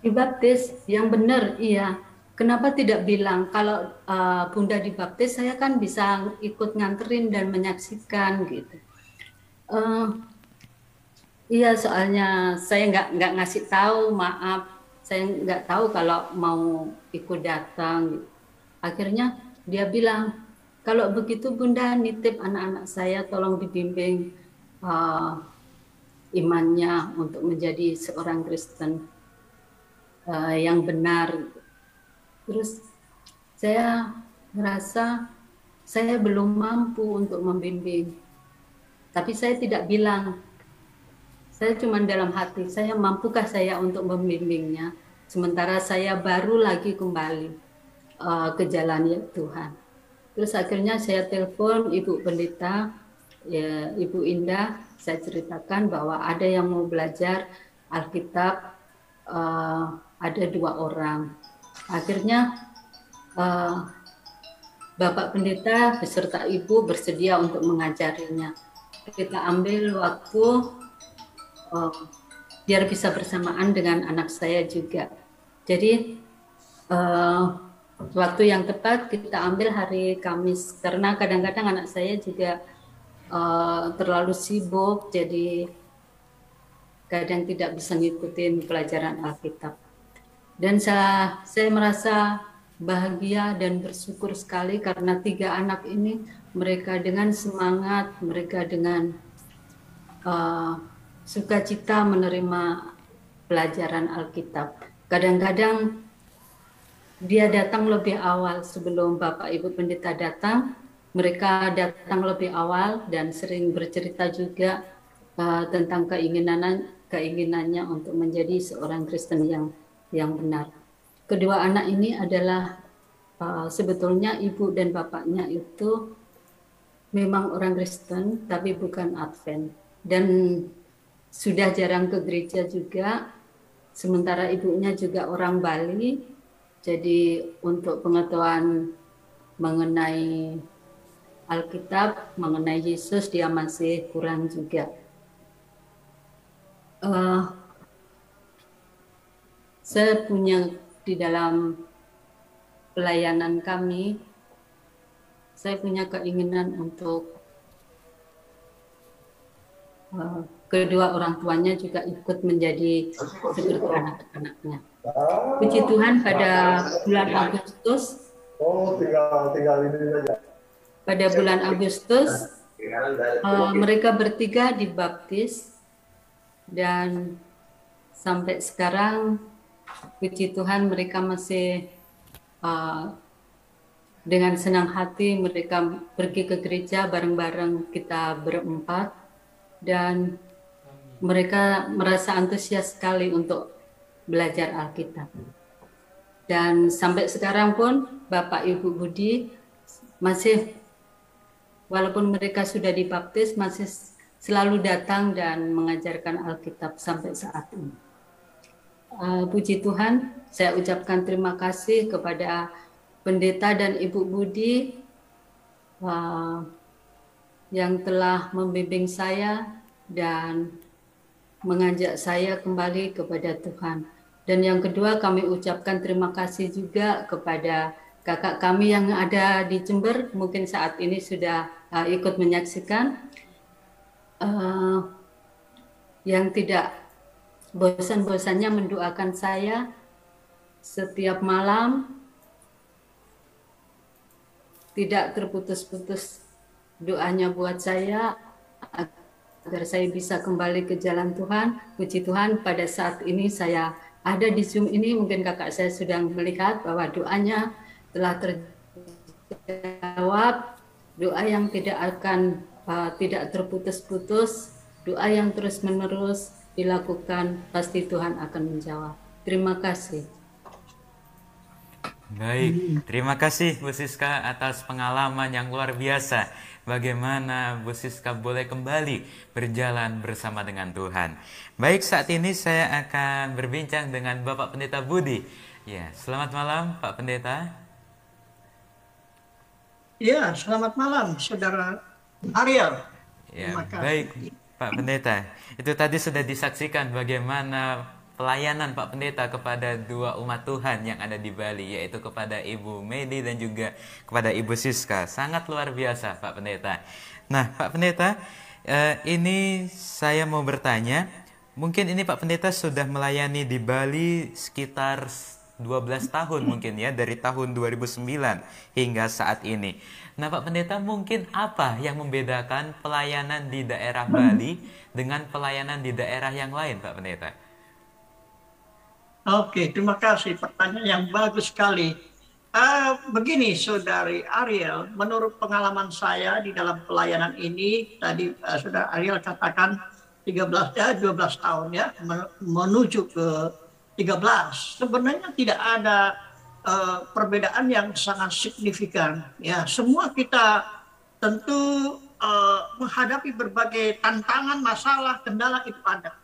dibaptis yang benar iya. Kenapa tidak bilang kalau uh, Bunda dibaptis saya kan bisa ikut nganterin dan menyaksikan gitu. Uh, iya soalnya saya nggak nggak ngasih tahu maaf saya nggak tahu kalau mau ikut datang. Akhirnya dia bilang, kalau begitu Bunda nitip anak-anak saya tolong dibimbing uh, imannya untuk menjadi seorang Kristen uh, yang benar. Terus saya merasa saya belum mampu untuk membimbing. Tapi saya tidak bilang saya cuma dalam hati, saya mampukah saya untuk membimbingnya? Sementara saya baru lagi kembali uh, ke jalan ya Tuhan. Terus akhirnya saya telepon Ibu Pendeta, ya, Ibu Indah, saya ceritakan bahwa ada yang mau belajar Alkitab, uh, ada dua orang. Akhirnya uh, Bapak Pendeta beserta Ibu bersedia untuk mengajarinya. Kita ambil waktu uh, biar bisa bersamaan dengan anak saya juga. Jadi uh, waktu yang tepat kita ambil hari Kamis karena kadang-kadang anak saya juga uh, terlalu sibuk jadi kadang tidak bisa ngikutin pelajaran Alkitab. Dan saya, saya merasa bahagia dan bersyukur sekali karena tiga anak ini mereka dengan semangat, mereka dengan uh, sukacita menerima pelajaran Alkitab. Kadang-kadang dia datang lebih awal sebelum Bapak Ibu Pendeta datang mereka datang lebih awal dan sering bercerita juga uh, tentang keinginan keinginannya untuk menjadi seorang Kristen yang yang benar. Kedua anak ini adalah uh, sebetulnya ibu dan bapaknya itu memang orang Kristen tapi bukan Advent dan sudah jarang ke gereja juga sementara ibunya juga orang Bali jadi untuk pengetahuan mengenai Alkitab mengenai Yesus dia masih kurang juga uh, saya punya di dalam pelayanan kami saya punya keinginan untuk uh, kedua orang tuanya juga ikut menjadi seperti anak-anaknya. Puji Tuhan pada bulan Agustus. Oh, tinggal tinggal ini saja. Pada bulan Agustus uh, mereka bertiga dibaptis dan sampai sekarang puji Tuhan mereka masih uh, dengan senang hati mereka pergi ke gereja bareng-bareng kita berempat dan mereka merasa antusias sekali untuk belajar Alkitab. Dan sampai sekarang pun Bapak Ibu Budi masih walaupun mereka sudah dibaptis masih selalu datang dan mengajarkan Alkitab sampai saat ini. Uh, puji Tuhan, saya ucapkan terima kasih kepada pendeta dan Ibu Budi uh, yang telah membimbing saya dan mengajak saya kembali kepada Tuhan. Dan yang kedua kami ucapkan terima kasih juga kepada kakak kami yang ada di Jember, mungkin saat ini sudah uh, ikut menyaksikan, uh, yang tidak bosan-bosannya mendoakan saya setiap malam. Tidak terputus-putus doanya buat saya agar saya bisa kembali ke jalan Tuhan. Puji Tuhan pada saat ini saya ada di Zoom ini. Mungkin kakak saya sudah melihat bahwa doanya telah terjawab. Doa yang tidak akan uh, tidak terputus-putus, doa yang terus-menerus dilakukan pasti Tuhan akan menjawab. Terima kasih. Baik, terima kasih Bu Siska atas pengalaman yang luar biasa. Bagaimana Bu Siska boleh kembali berjalan bersama dengan Tuhan. Baik, saat ini saya akan berbincang dengan Bapak Pendeta Budi. Ya, selamat malam Pak Pendeta. Ya, selamat malam Saudara Ariel. Ya, baik Pak Pendeta. Itu tadi sudah disaksikan bagaimana pelayanan Pak Pendeta kepada dua umat Tuhan yang ada di Bali yaitu kepada Ibu Medi dan juga kepada Ibu Siska. Sangat luar biasa Pak Pendeta. Nah, Pak Pendeta, eh, ini saya mau bertanya, mungkin ini Pak Pendeta sudah melayani di Bali sekitar 12 tahun mungkin ya dari tahun 2009 hingga saat ini. Nah, Pak Pendeta, mungkin apa yang membedakan pelayanan di daerah Bali dengan pelayanan di daerah yang lain, Pak Pendeta? Oke, terima kasih. Pertanyaan yang bagus sekali. Uh, begini, Saudari Ariel, menurut pengalaman saya di dalam pelayanan ini, tadi uh, Saudara Ariel katakan 13 ya 12 tahun ya menuju ke 13. Sebenarnya tidak ada uh, perbedaan yang sangat signifikan. Ya, semua kita tentu uh, menghadapi berbagai tantangan, masalah, kendala itu ada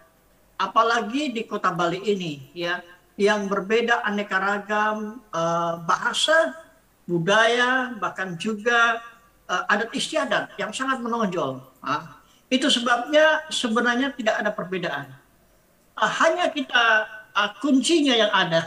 apalagi di kota Bali ini ya yang berbeda aneka ragam uh, bahasa, budaya, bahkan juga uh, adat istiadat yang sangat menonjol. Uh, itu sebabnya sebenarnya tidak ada perbedaan. Hanya kita uh, kuncinya yang ada,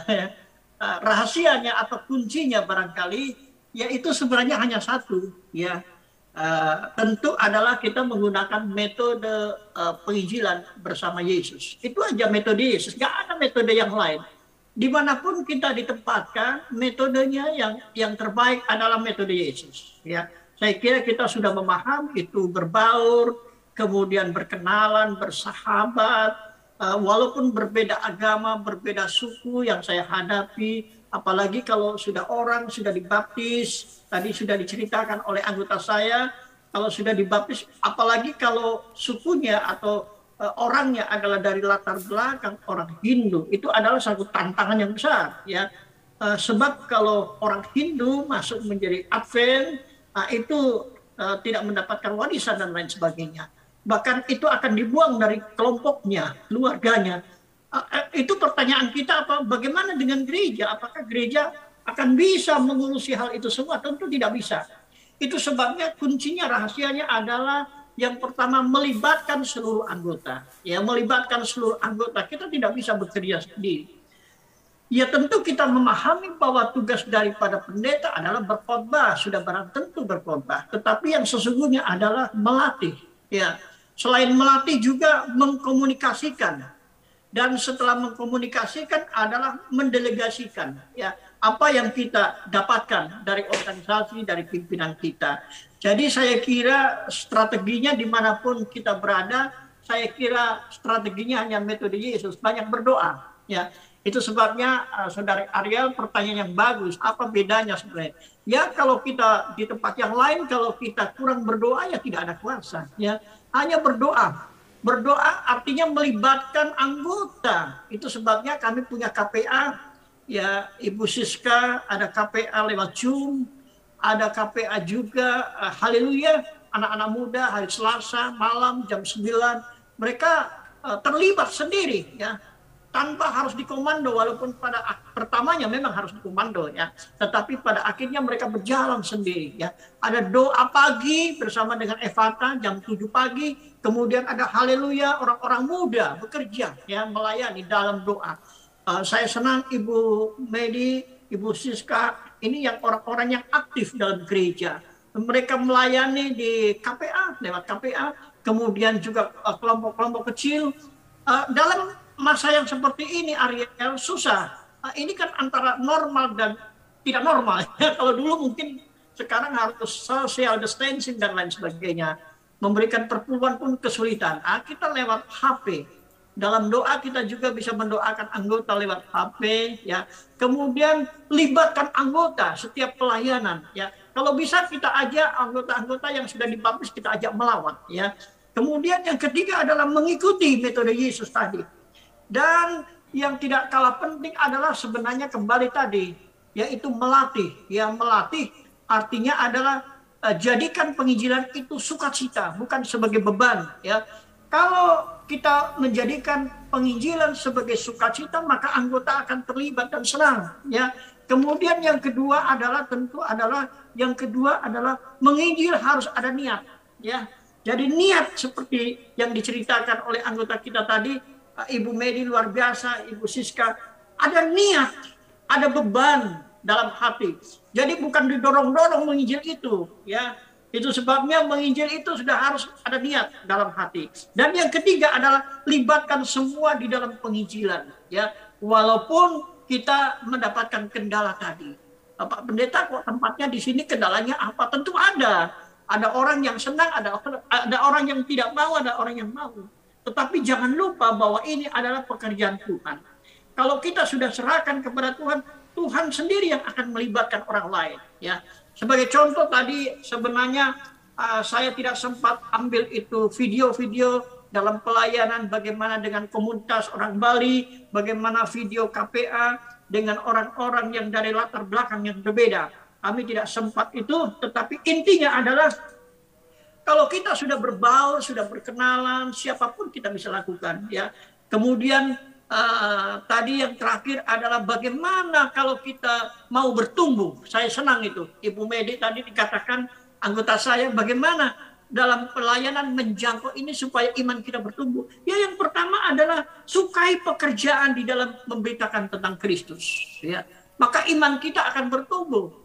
uh, <laughs> rahasianya atau kuncinya barangkali yaitu sebenarnya hanya satu, ya Uh, tentu adalah kita menggunakan metode uh, penginjilan bersama Yesus. Itu aja metode Yesus, nggak ada metode yang lain. Di mana pun kita ditempatkan, metodenya yang yang terbaik adalah metode Yesus. Ya, saya kira kita sudah memahami itu berbaur, kemudian berkenalan, bersahabat, uh, walaupun berbeda agama, berbeda suku yang saya hadapi, apalagi kalau sudah orang sudah dibaptis, tadi sudah diceritakan oleh anggota saya, kalau sudah dibaptis, apalagi kalau sukunya atau uh, orangnya adalah dari latar belakang orang Hindu, itu adalah satu tantangan yang besar, ya. Uh, sebab kalau orang Hindu masuk menjadi Advent, itu tidak mendapatkan warisan dan lain sebagainya bahkan itu akan dibuang dari kelompoknya, keluarganya. Itu pertanyaan kita apa? Bagaimana dengan gereja? Apakah gereja akan bisa mengurusi hal itu semua? Tentu tidak bisa. Itu sebabnya kuncinya rahasianya adalah yang pertama melibatkan seluruh anggota. Ya, melibatkan seluruh anggota. Kita tidak bisa bekerja sendiri. Ya tentu kita memahami bahwa tugas daripada pendeta adalah berkhotbah, sudah barang tentu berkhotbah. Tetapi yang sesungguhnya adalah melatih. Ya, Selain melatih juga mengkomunikasikan. Dan setelah mengkomunikasikan adalah mendelegasikan ya apa yang kita dapatkan dari organisasi dari pimpinan kita. Jadi saya kira strateginya di mana pun kita berada, saya kira strateginya hanya metode Yesus, banyak berdoa. Ya, itu sebabnya uh, saudara Ariel pertanyaan yang bagus. Apa bedanya sebenarnya? Ya kalau kita di tempat yang lain, kalau kita kurang berdoa ya tidak ada kuasa. Ya hanya berdoa. Berdoa artinya melibatkan anggota. Itu sebabnya kami punya KPA, ya Ibu Siska ada KPA lewat Zoom, ada KPA juga, uh, haleluya, anak-anak muda hari Selasa malam jam 9, mereka uh, terlibat sendiri ya tanpa harus dikomando walaupun pada pertamanya memang harus dikomando ya. Tetapi pada akhirnya mereka berjalan sendiri ya. Ada doa pagi bersama dengan Evata jam 7 pagi. Kemudian ada haleluya orang-orang muda bekerja ya melayani dalam doa. Uh, saya senang Ibu Medi Ibu Siska ini yang orang-orang yang aktif dalam gereja. Mereka melayani di KPA lewat KPA kemudian juga uh, kelompok-kelompok kecil. Uh, dalam masa yang seperti ini Ariel susah. Nah, ini kan antara normal dan tidak normal. <laughs> Kalau dulu mungkin sekarang harus social distancing dan lain sebagainya. Memberikan perpuluhan pun kesulitan. Nah, kita lewat HP. Dalam doa kita juga bisa mendoakan anggota lewat HP ya. Kemudian libatkan anggota setiap pelayanan ya. Kalau bisa kita ajak anggota-anggota yang sudah dibaptis kita ajak melawat ya. Kemudian yang ketiga adalah mengikuti metode Yesus tadi dan yang tidak kalah penting adalah sebenarnya kembali tadi, yaitu melatih. Yang melatih artinya adalah uh, jadikan penginjilan itu sukacita, bukan sebagai beban. Ya, kalau kita menjadikan penginjilan sebagai sukacita, maka anggota akan terlibat dan senang. Ya, kemudian yang kedua adalah tentu adalah yang kedua adalah menginjil harus ada niat. Ya, jadi niat seperti yang diceritakan oleh anggota kita tadi Ibu Medi luar biasa, Ibu Siska, ada niat, ada beban dalam hati. Jadi bukan didorong-dorong menginjil itu, ya. Itu sebabnya menginjil itu sudah harus ada niat dalam hati. Dan yang ketiga adalah libatkan semua di dalam penginjilan, ya. Walaupun kita mendapatkan kendala tadi. Pak Pendeta kok tempatnya di sini kendalanya apa? Tentu ada. Ada orang yang senang, ada ada orang yang tidak mau, ada orang yang mau. Tetapi jangan lupa bahwa ini adalah pekerjaan Tuhan. Kalau kita sudah serahkan kepada Tuhan, Tuhan sendiri yang akan melibatkan orang lain. Ya, sebagai contoh tadi sebenarnya uh, saya tidak sempat ambil itu video-video dalam pelayanan bagaimana dengan komunitas orang Bali, bagaimana video KPA dengan orang-orang yang dari latar belakang yang berbeda. Kami tidak sempat itu, tetapi intinya adalah kalau kita sudah berbaur, sudah berkenalan, siapa pun kita bisa lakukan ya. Kemudian uh, tadi yang terakhir adalah bagaimana kalau kita mau bertumbuh. Saya senang itu. Ibu Medi tadi dikatakan anggota saya bagaimana dalam pelayanan menjangkau ini supaya iman kita bertumbuh. Ya yang pertama adalah sukai pekerjaan di dalam memberitakan tentang Kristus. Ya, maka iman kita akan bertumbuh.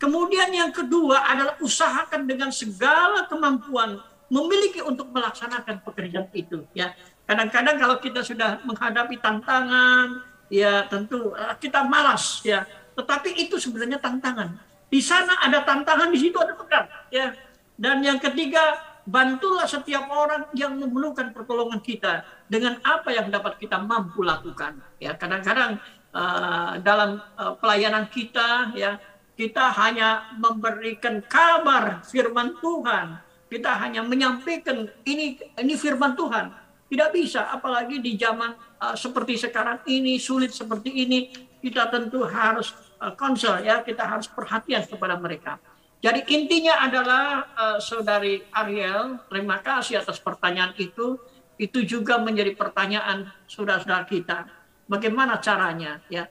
Kemudian yang kedua adalah usahakan dengan segala kemampuan memiliki untuk melaksanakan pekerjaan itu ya. Kadang-kadang kalau kita sudah menghadapi tantangan ya tentu eh, kita malas ya. Tetapi itu sebenarnya tantangan. Di sana ada tantangan, di situ ada pekerjaan ya. Dan yang ketiga bantulah setiap orang yang memerlukan pertolongan kita dengan apa yang dapat kita mampu lakukan. Ya, kadang-kadang uh, dalam uh, pelayanan kita ya kita hanya memberikan kabar firman Tuhan. Kita hanya menyampaikan ini ini firman Tuhan. Tidak bisa apalagi di zaman uh, seperti sekarang ini sulit seperti ini kita tentu harus uh, konsel ya, kita harus perhatian kepada mereka. Jadi intinya adalah uh, saudari Ariel, terima kasih atas pertanyaan itu. Itu juga menjadi pertanyaan saudara-saudara kita. Bagaimana caranya ya?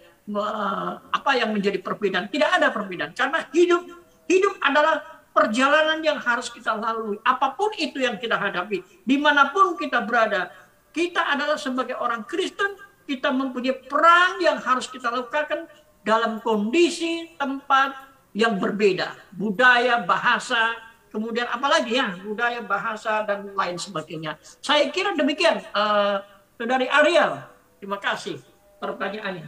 Apa yang menjadi perbedaan? Tidak ada perbedaan karena hidup hidup adalah perjalanan yang harus kita lalui. Apa pun itu yang kita hadapi, di mana pun kita berada, kita adalah sebagai orang Kristen, kita mempunyai peran yang harus kita lakukan dalam kondisi tempat yang berbeda, budaya, bahasa, kemudian apalagi ya, budaya, bahasa dan lain sebagainya. Saya kira demikian, uh, dari Ariel. Terima kasih pertanyaannya.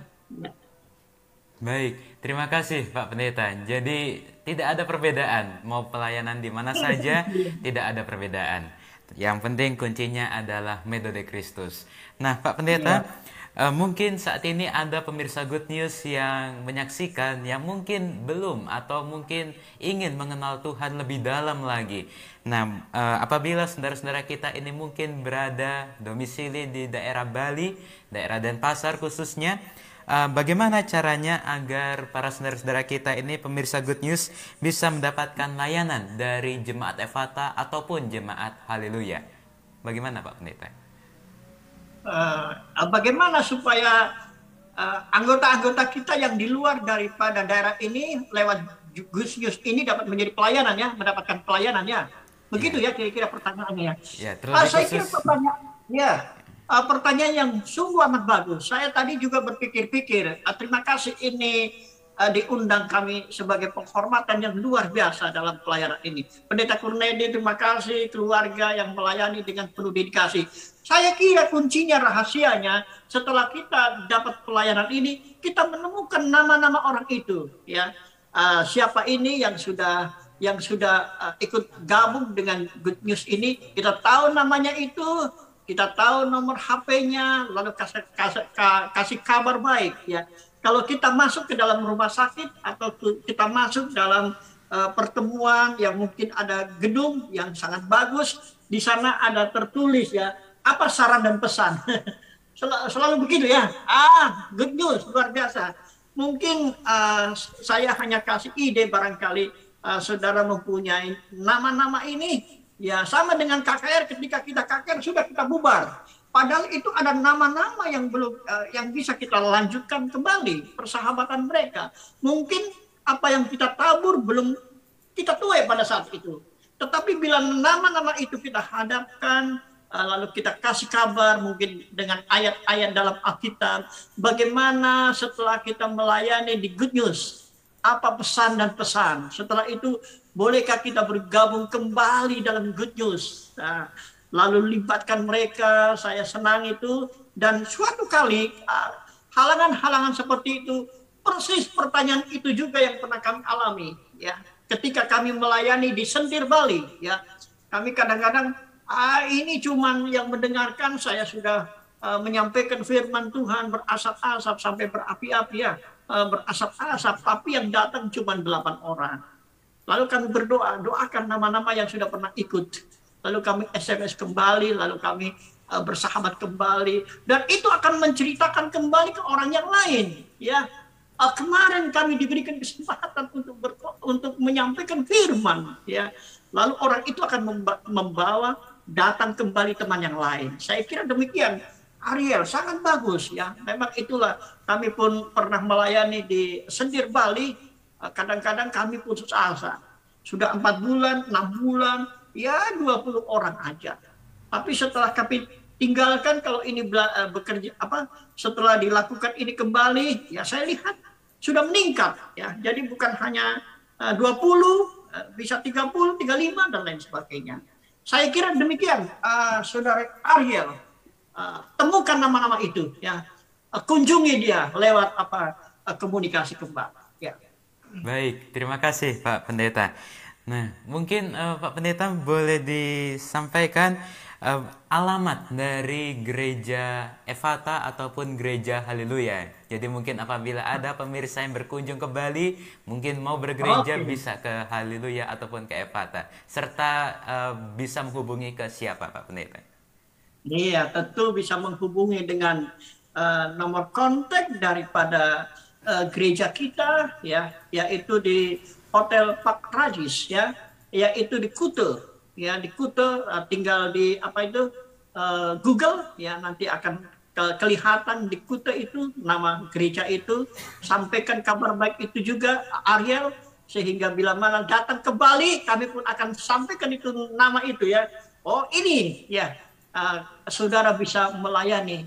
Baik, terima kasih Pak Pendeta. Jadi tidak ada perbedaan, mau pelayanan di mana saja <laughs> tidak ada perbedaan. Yang penting kuncinya adalah metode Kristus. Nah, Pak Pendeta, ya Uh, mungkin saat ini ada pemirsa Good News yang menyaksikan yang mungkin belum atau mungkin ingin mengenal Tuhan lebih dalam lagi. Nah, uh, apabila saudara-saudara kita ini mungkin berada domisili di daerah Bali, daerah Denpasar khususnya, uh, bagaimana caranya agar para saudara-saudara kita ini pemirsa Good News bisa mendapatkan layanan dari jemaat Evata ataupun jemaat Haleluya? Bagaimana Pak Pendeta? uh, bagaimana supaya eh, anggota-anggota uh, kita yang di luar daripada daerah ini lewat Gus News ini dapat menjadi pelayanan ya, mendapatkan pelayanan ya. Begitu ya kira-kira pertanyaannya ya. ya uh, saya kira pertanyaan ya uh, pertanyaan yang sungguh amat bagus. Saya tadi juga berpikir-pikir, uh, terima kasih ini uh, diundang kami sebagai penghormatan yang luar biasa dalam pelayanan ini. Pendeta Kurnedi, terima kasih keluarga yang melayani dengan penuh dedikasi. Saya kira kuncinya rahasianya setelah kita dapat pelayanan ini, kita menemukan nama-nama orang itu, ya. Uh, siapa ini yang sudah yang sudah uh, ikut gabung dengan Good News ini, kita tahu namanya itu, kita tahu nomor HP-nya, lalu kasih, kasih, kasih kabar baik ya kalau kita masuk ke dalam rumah sakit atau kita masuk dalam uh, pertemuan yang mungkin ada gedung yang sangat bagus, di sana ada tertulis ya apa saran dan pesan. <laughs> Sel selalu begitu ya. Ah, good news luar biasa. Mungkin uh, saya hanya kasih ide barangkali uh, saudara mempunyai nama-nama ini ya sama dengan KKR ketika kita KKR sudah kita bubar Padahal itu ada nama-nama yang belum uh, yang bisa kita lanjutkan kembali persahabatan mereka. Mungkin apa yang kita tabur belum kita tuai pada saat itu. Tetapi bila nama-nama itu kita hadapkan uh, lalu kita kasih kabar mungkin dengan ayat-ayat dalam Alkitab bagaimana setelah kita melayani di good news apa pesan dan pesan. Setelah itu bolehkah kita bergabung kembali dalam good news? Nah, lalu libatkan mereka, saya senang itu. Dan suatu kali ah, halangan-halangan seperti itu, persis pertanyaan itu juga yang pernah kami alami. Ya, ketika kami melayani di Sentir Bali, ya, kami kadang-kadang ah, ini cuman yang mendengarkan saya sudah uh, menyampaikan firman Tuhan berasap-asap sampai berapi-api ya, uh, berasap-asap, tapi yang datang cuma delapan orang. Lalu kami berdoa, doakan nama-nama yang sudah pernah ikut lalu kami SMS kembali, lalu kami uh, bersahabat kembali, dan itu akan menceritakan kembali ke orang yang lain. Ya, uh, kemarin kami diberikan kesempatan untuk ber, untuk menyampaikan firman. Ya, lalu orang itu akan membawa datang kembali teman yang lain. Saya kira demikian. Ariel sangat bagus ya. Memang itulah kami pun pernah melayani di Sendir Bali. Eh, kadang-kadang kami putus asa. Sudah empat bulan, enam bulan, ya 20 orang aja. Tapi setelah kami tinggalkan kalau ini eh, bekerja apa setelah dilakukan ini kembali ya saya lihat sudah meningkat ya. Jadi bukan hanya 20 eh, bisa 30, 35 dan lain sebagainya. Saya kira demikian uh, Saudara Ariel uh, temukan nama-nama itu ya. Uh, kunjungi dia lewat apa uh, komunikasi kembali ya. Baik, terima kasih Pak Pendeta. Nah, mungkin eh, Pak Pendeta boleh disampaikan eh, alamat dari gereja Evata ataupun gereja Haleluya. Jadi mungkin apabila ada pemirsa yang berkunjung ke Bali, mungkin mau bergereja Oke. bisa ke Haleluya ataupun ke Evata, serta eh, bisa menghubungi ke siapa Pak Pendeta? Iya, tentu bisa menghubungi dengan eh, nomor kontak daripada eh, gereja kita ya, yaitu di Hotel Pak Rajis ya, yaitu di Kute ya, di Kute eh, tinggal di apa itu eh, Google ya nanti akan ke- kelihatan di Kute itu nama gereja itu sampaikan kabar baik itu juga Ariel sehingga bila mana datang ke Bali kami pun akan sampaikan itu nama itu ya. Oh ini ya uh, saudara bisa melayani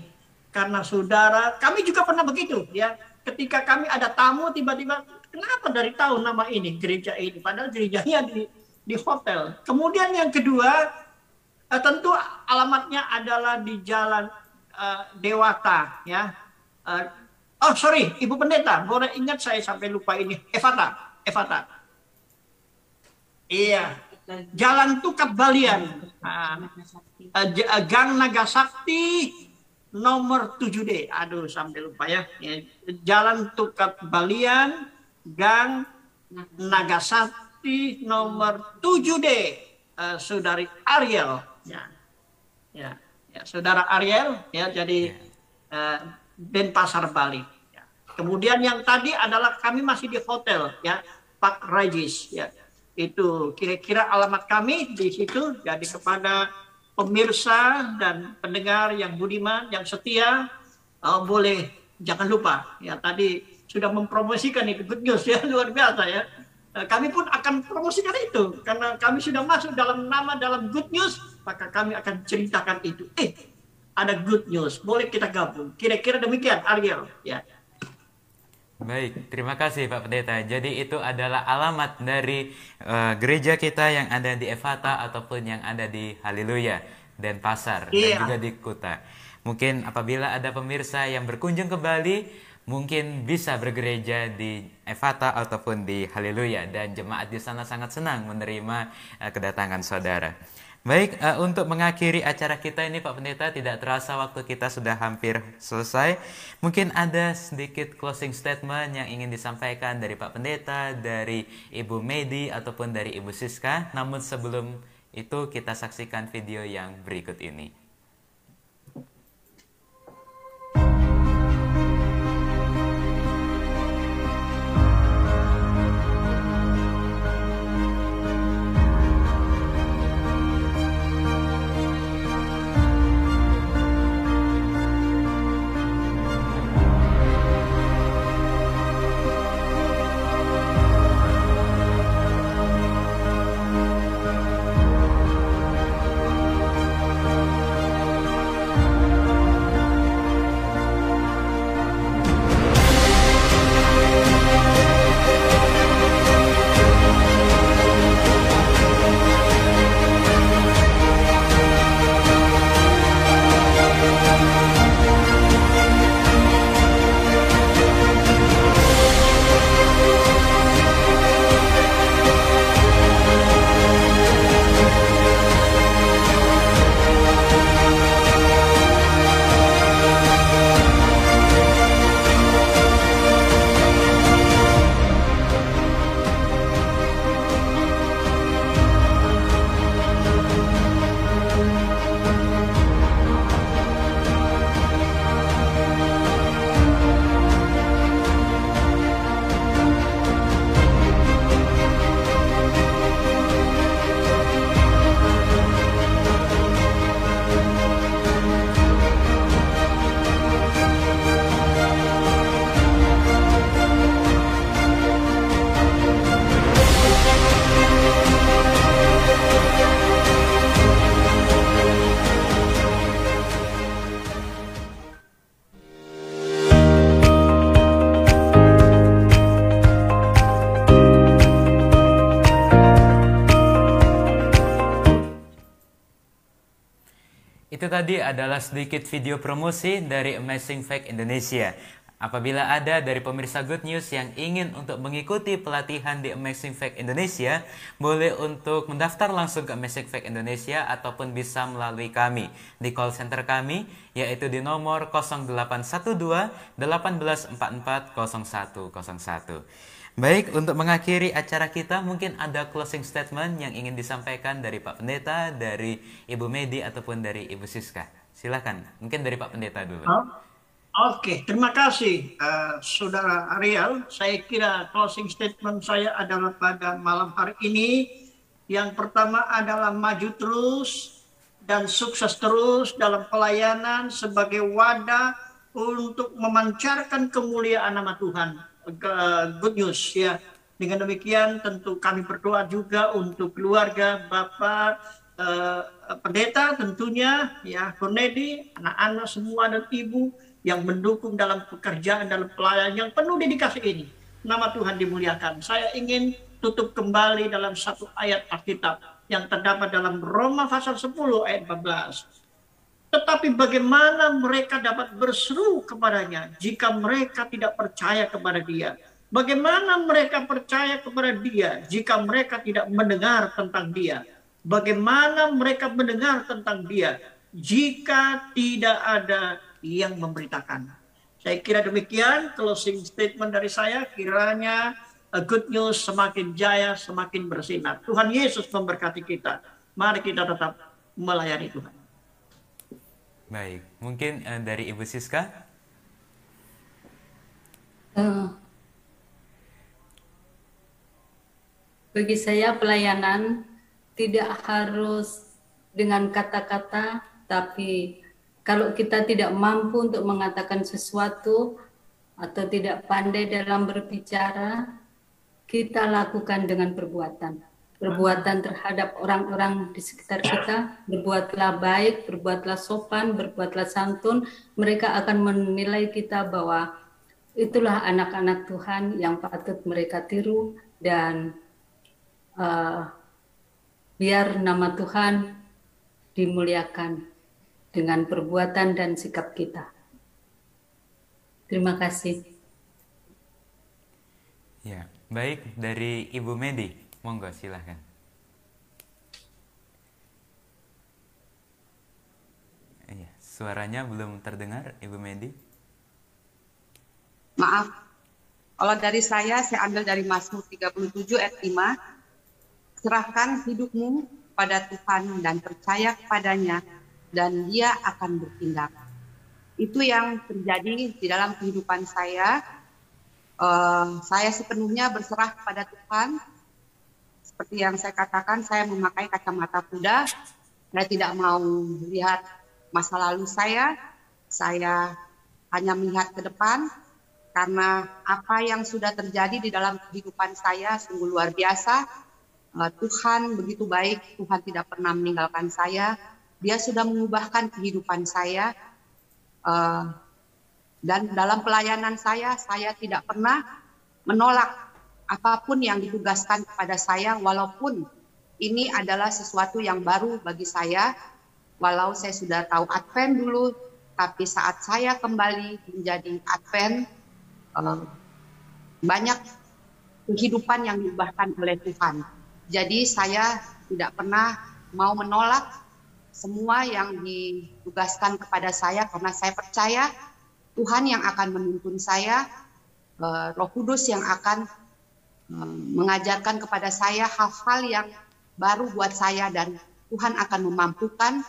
karena saudara kami juga pernah begitu ya. Ketika kami ada tamu tiba-tiba kenapa dari tahu nama ini gereja ini? Padahal gerejanya di di hotel. Kemudian yang kedua eh, tentu alamatnya adalah di jalan eh, Dewata ya. Eh, oh sorry ibu pendeta boleh ingat saya sampai lupa ini. Evata Evata. Iya. Jalan Tukap Balian. Ah, eh, eh, Gang Nagasakti nomor 7D. Aduh, sampai lupa ya. Ya, Jalan Tukap Balian, Gang Nagasakti nomor 7D. Eh, Saudari Ariel. Ya. Ya, ya, Saudara Ariel ya jadi eh, Denpasar Bali. Ya. Kemudian yang tadi adalah kami masih di hotel ya, Pak Regis ya. Itu kira-kira alamat kami di situ. Jadi kepada pemirsa dan pendengar yang budiman, yang setia, eh, boleh jangan lupa ya tadi sudah mempromosikan itu good news ya <laughs> luar biasa ya. Eh, Kami pun akan promosikan itu karena kami sudah masuk dalam nama dalam good news maka kami akan ceritakan itu. Eh ada good news, boleh kita gabung. Kira-kira demikian Ariel ya. Baik, terima kasih Pak Pendeta. Jadi itu adalah alamat dari eh, gereja kita yang ada di Evata ataupun yang ada di Haleluya dan Pasar dan Iya. juga di Kuta. Mungkin apabila ada pemirsa yang berkunjung ke Bali, mungkin bisa bergereja di Evata ataupun di Haleluya dan jemaat di sana sangat senang menerima eh, kedatangan saudara. Baik, eh, untuk mengakhiri acara kita ini Pak Pendeta tidak terasa waktu kita sudah hampir selesai. Mungkin ada sedikit closing statement yang ingin disampaikan dari Pak Pendeta, dari Ibu Medi ataupun dari Ibu Siska. Namun sebelum itu kita saksikan video yang berikut ini. Itu tadi adalah sedikit video promosi dari Amazing Fact Indonesia. Apabila ada dari pemirsa Good News yang ingin untuk mengikuti pelatihan di Amazing Fact Indonesia, boleh untuk mendaftar langsung ke Amazing Fact Indonesia ataupun bisa melalui kami di call center kami yaitu di nomor 0812 1844 0101. Baik, untuk mengakhiri acara kita mungkin ada closing statement yang ingin disampaikan dari Pak Pendeta, dari Ibu Medi ataupun dari Ibu Siska. Silakan, mungkin dari Pak Pendeta dulu. Oke, terima kasih uh, Saudara Ariel. Saya kira closing statement saya adalah pada malam hari ini. Yang pertama adalah maju terus dan sukses terus dalam pelayanan sebagai wadah untuk memancarkan kemuliaan nama Tuhan. Good news ya. Dengan demikian tentu kami berdoa juga untuk keluarga Bapak uh, pendeta tentunya ya Cornedi, anak-anak semua dan ibu yang mendukung dalam pekerjaan dalam pelayanan yang penuh dedikasi ini. Nama Tuhan dimuliakan. Saya ingin tutup kembali dalam satu ayat Alkitab yang terdapat dalam Roma pasal 10 ayat 14. Tetapi bagaimana mereka dapat berseru kepadanya jika mereka tidak percaya kepada dia? Bagaimana mereka percaya kepada dia jika mereka tidak mendengar tentang dia? Bagaimana mereka mendengar tentang dia jika tidak ada yang memberitakan. Saya kira demikian closing statement dari saya. Kiranya uh, good news semakin jaya, semakin bersinar. Tuhan Yesus memberkati kita. Mari kita tetap melayani Tuhan. Baik, mungkin uh, dari Ibu Siska. Uh, bagi saya pelayanan tidak harus dengan kata-kata, tapi kalau kita tidak mampu untuk mengatakan sesuatu atau tidak pandai dalam berbicara, kita lakukan dengan perbuatan. Perbuatan terhadap orang-orang di sekitar kita, berbuatlah baik, berbuatlah sopan, berbuatlah santun, mereka akan menilai kita bahwa itulah anak-anak Tuhan yang patut mereka tiru dan uh, biar nama Tuhan dimuliakan dengan perbuatan dan sikap kita. Terima kasih. Ya, baik dari Ibu Medi, monggo silahkan. Iya, suaranya belum terdengar, Ibu Medi. Maaf, kalau dari saya, saya ambil dari Mazmur 37 ayat 5. Serahkan hidupmu pada Tuhan dan percaya kepadanya dan dia akan bertindak. Itu yang terjadi di dalam kehidupan saya. Uh, saya sepenuhnya berserah kepada Tuhan. Seperti yang saya katakan, saya memakai kacamata kuda. Saya tidak mau melihat masa lalu saya. Saya hanya melihat ke depan karena apa yang sudah terjadi di dalam kehidupan saya sungguh luar biasa. Uh, Tuhan begitu baik, Tuhan tidak pernah meninggalkan saya dia sudah mengubahkan kehidupan saya. Uh, dan dalam pelayanan saya, saya tidak pernah menolak apa pun yang ditugaskan kepada saya, walaupun ini adalah sesuatu yang baru bagi saya. Walau saya sudah tahu Advent dulu, tapi saat saya kembali menjadi Advent, uh, banyak kehidupan yang diubahkan oleh Tuhan. Jadi saya tidak pernah mau menolak semua yang ditugaskan kepada saya karena saya percaya Tuhan yang akan menuntun saya, eh, Roh Kudus yang akan eh, mengajarkan kepada saya hal-hal yang baru buat saya dan Tuhan akan memampukan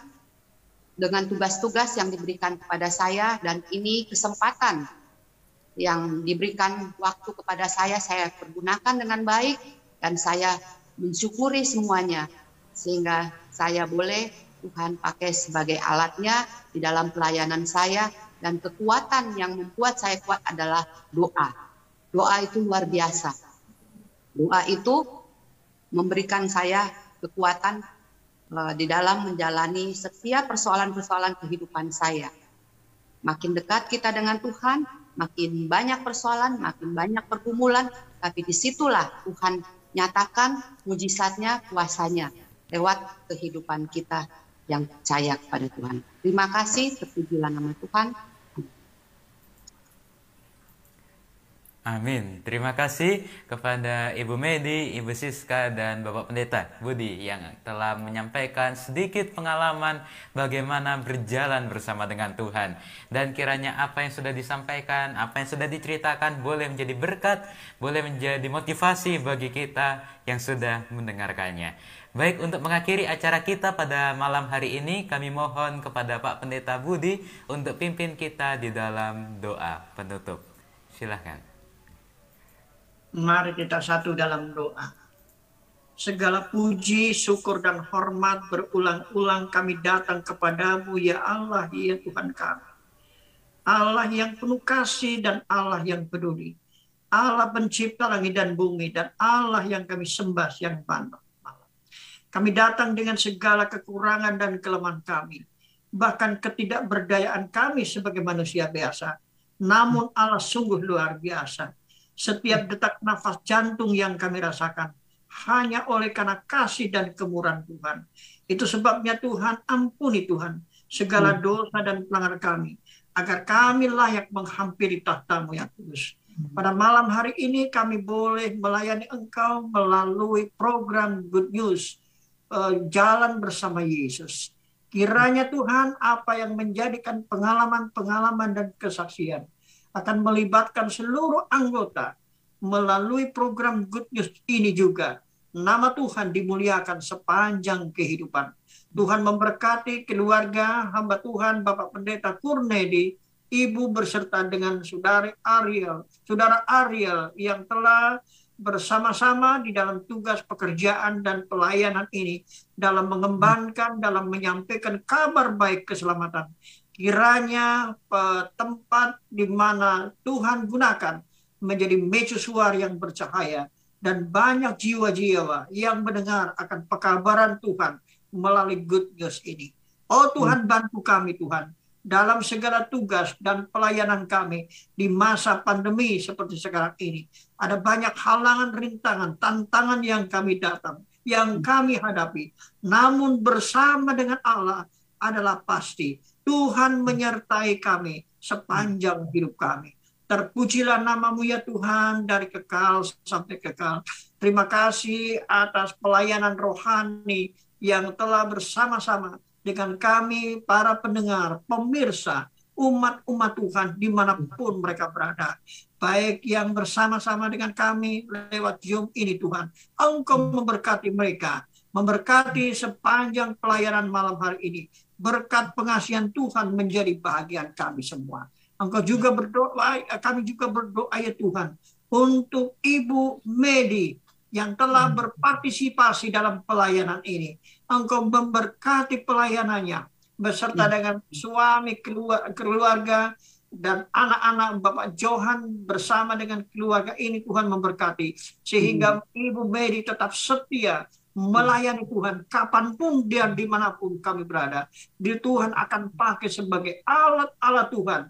dengan tugas-tugas yang diberikan kepada saya dan ini kesempatan yang diberikan waktu kepada saya saya pergunakan dengan baik dan saya mensyukuri semuanya sehingga saya boleh Tuhan pakai sebagai alatnya di dalam pelayanan saya dan kekuatan yang membuat saya kuat adalah doa. Doa itu luar biasa. Doa itu memberikan saya kekuatan uh, di dalam menjalani setiap persoalan-persoalan kehidupan saya. Makin dekat kita dengan Tuhan, makin banyak persoalan, makin banyak pergumulan, tapi di situlah Tuhan nyatakan mujizatnya, kuasanya lewat kehidupan kita yang percaya kepada Tuhan. Terima kasih, terpujilah nama Tuhan. Amin. Terima kasih kepada Ibu Medi, Ibu Siska, dan Bapak Pendeta Budi yang telah menyampaikan sedikit pengalaman bagaimana berjalan bersama dengan Tuhan. Dan kiranya apa yang sudah disampaikan, apa yang sudah diceritakan boleh menjadi berkat, boleh menjadi motivasi bagi kita yang sudah mendengarkannya. Baik, untuk mengakhiri acara kita pada malam hari ini, kami mohon kepada Pak Pendeta Budi untuk pimpin kita di dalam doa penutup. Silahkan. Mari kita satu dalam doa. Segala puji, syukur, dan hormat berulang-ulang kami datang kepadamu, ya Allah, ya Tuhan kami. Allah yang penuh kasih dan Allah yang peduli. Allah pencipta langit dan bumi dan Allah yang kami sembah siang malam. Kami datang dengan segala kekurangan dan kelemahan kami. Bahkan ketidakberdayaan kami sebagai manusia biasa. Namun Allah sungguh luar biasa setiap detak nafas jantung yang kami rasakan hanya oleh karena kasih dan kemurahan Tuhan. Itu sebabnya Tuhan ampuni Tuhan segala hmm. dosa dan pelanggaran kami agar kami layak menghampiri tahtamu yang kudus. Hmm. Pada malam hari ini kami boleh melayani Engkau melalui program Good News uh, Jalan bersama Yesus. Kiranya Tuhan apa yang menjadikan pengalaman-pengalaman dan kesaksian akan melibatkan seluruh anggota melalui program Good News ini juga. Nama Tuhan dimuliakan sepanjang kehidupan. Tuhan memberkati keluarga hamba Tuhan Bapak Pendeta Kurnedi, Ibu berserta dengan Saudara Ariel, Saudara Ariel yang telah bersama-sama di dalam tugas pekerjaan dan pelayanan ini dalam mengembangkan, dalam menyampaikan kabar baik keselamatan kiranya tempat di mana Tuhan gunakan menjadi mercusuar yang bercahaya dan banyak jiwa-jiwa yang mendengar akan pekabaran Tuhan melalui good news ini. Oh Tuhan hmm. bantu kami Tuhan dalam segala tugas dan pelayanan kami di masa pandemi seperti sekarang ini. Ada banyak halangan, rintangan, tantangan yang kami datang, yang hmm. kami hadapi. Namun bersama dengan Allah adalah pasti Tuhan menyertai kami sepanjang hidup kami. Terpujilah namamu ya Tuhan dari kekal sampai kekal. Terima kasih atas pelayanan rohani yang telah bersama-sama dengan kami para pendengar, pemirsa, umat-umat Tuhan di mana pun mereka berada. Baik yang bersama-sama dengan kami lewat Zoom ini Tuhan. Engkau memberkati mereka, memberkati sepanjang pelayanan malam hari ini berkat pengasihan Tuhan menjadi bahagian kami semua. Engkau juga berdoa, kami juga berdoa ya Tuhan untuk Ibu Medi yang telah hmm. berpartisipasi dalam pelayanan ini. Engkau memberkati pelayanannya beserta hmm. dengan suami, keluarga, dan anak-anak Bapak Johan bersama dengan keluarga ini Tuhan memberkati. Sehingga hmm. Ibu Medi tetap setia melayani Tuhan kapan pun dia di mana pun kami berada. Di Tuhan akan pakai sebagai alat-alat Tuhan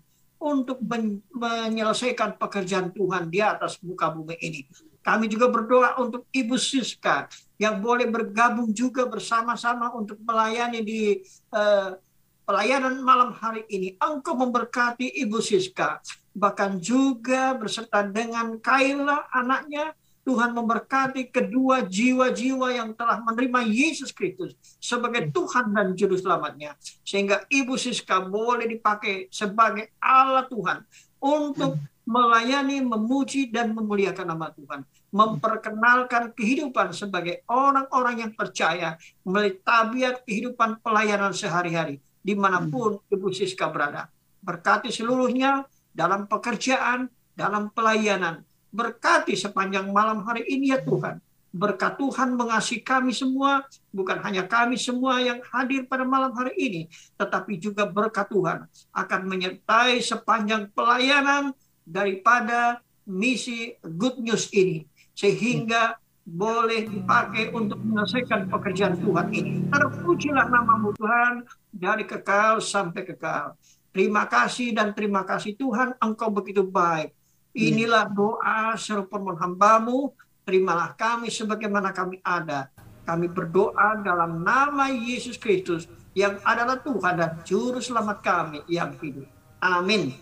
untuk men menyelesaikan pekerjaan Tuhan di atas muka bumi ini. Kami juga berdoa untuk Ibu Siska yang boleh bergabung juga bersama-sama untuk melayani di uh, pelayanan malam hari ini. Engkau memberkati Ibu Siska, bahkan juga berserta dengan Kaila anaknya, Tuhan memberkati kedua jiwa-jiwa yang telah menerima Yesus Kristus sebagai Tuhan dan Juru Selamatnya. Sehingga Ibu Siska boleh dipakai sebagai Allah Tuhan untuk melayani, memuji, dan memuliakan nama Tuhan. Memperkenalkan kehidupan sebagai orang-orang yang percaya melalui tabiat kehidupan pelayanan sehari-hari di mana pun Ibu Siska berada. Berkati seluruhnya dalam pekerjaan, dalam pelayanan, Berkati sepanjang malam hari ini ya Tuhan. Berkat Tuhan mengasihi kami semua, bukan hanya kami semua yang hadir pada malam hari ini, tetapi juga berkat Tuhan akan menyertai sepanjang pelayanan daripada misi good news ini. Sehingga boleh dipakai untuk menyelesaikan pekerjaan Tuhan ini. Terpujilah namamu Tuhan dari kekal sampai kekal. Terima kasih dan terima kasih Tuhan, Engkau begitu baik. Inilah doa seru permohon hambamu, terimalah kami sebagaimana kami ada. Kami berdoa dalam nama Yesus Kristus yang adalah Tuhan dan Juru Selamat kami yang hidup. Amin.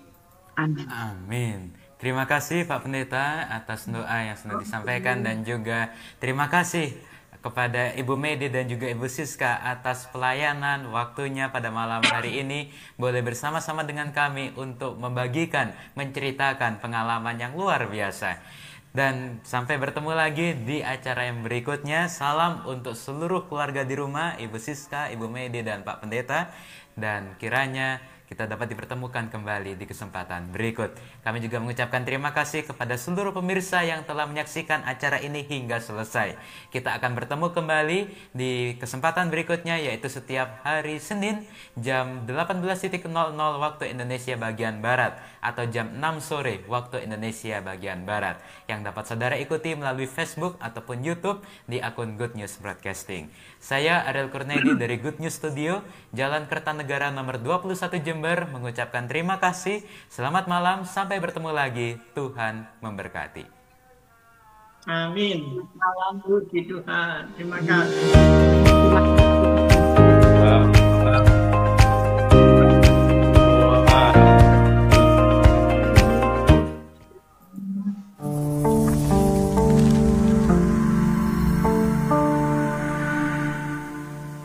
Amin. Amin. Terima kasih Pak Pendeta atas doa yang sudah disampaikan dan juga terima kasih kepada Ibu Medi dan juga Ibu Siska atas pelayanan waktunya pada malam hari ini boleh bersama-sama dengan kami untuk membagikan, menceritakan pengalaman yang luar biasa. Dan sampai bertemu lagi di acara yang berikutnya. Salam untuk seluruh keluarga di rumah, Ibu Siska, Ibu Medi, dan Pak Pendeta. Dan kiranya kita dapat dipertemukan kembali di kesempatan berikut. Kami juga mengucapkan terima kasih kepada seluruh pemirsa yang telah menyaksikan acara ini hingga selesai. Kita akan bertemu kembali di kesempatan berikutnya yaitu setiap hari Senin jam 18.00 waktu Indonesia bagian Barat atau jam 6 sore waktu Indonesia bagian Barat yang dapat saudara ikuti melalui Facebook ataupun YouTube di akun Good News Broadcasting. Saya Ariel Kurnedi dari Good News Studio, Jalan Kertanegara nomor 21 Jember mengucapkan terima kasih. Selamat malam, sampai bertemu lagi. Tuhan memberkati. Amin. Salam puji Tuhan. Terima kasih.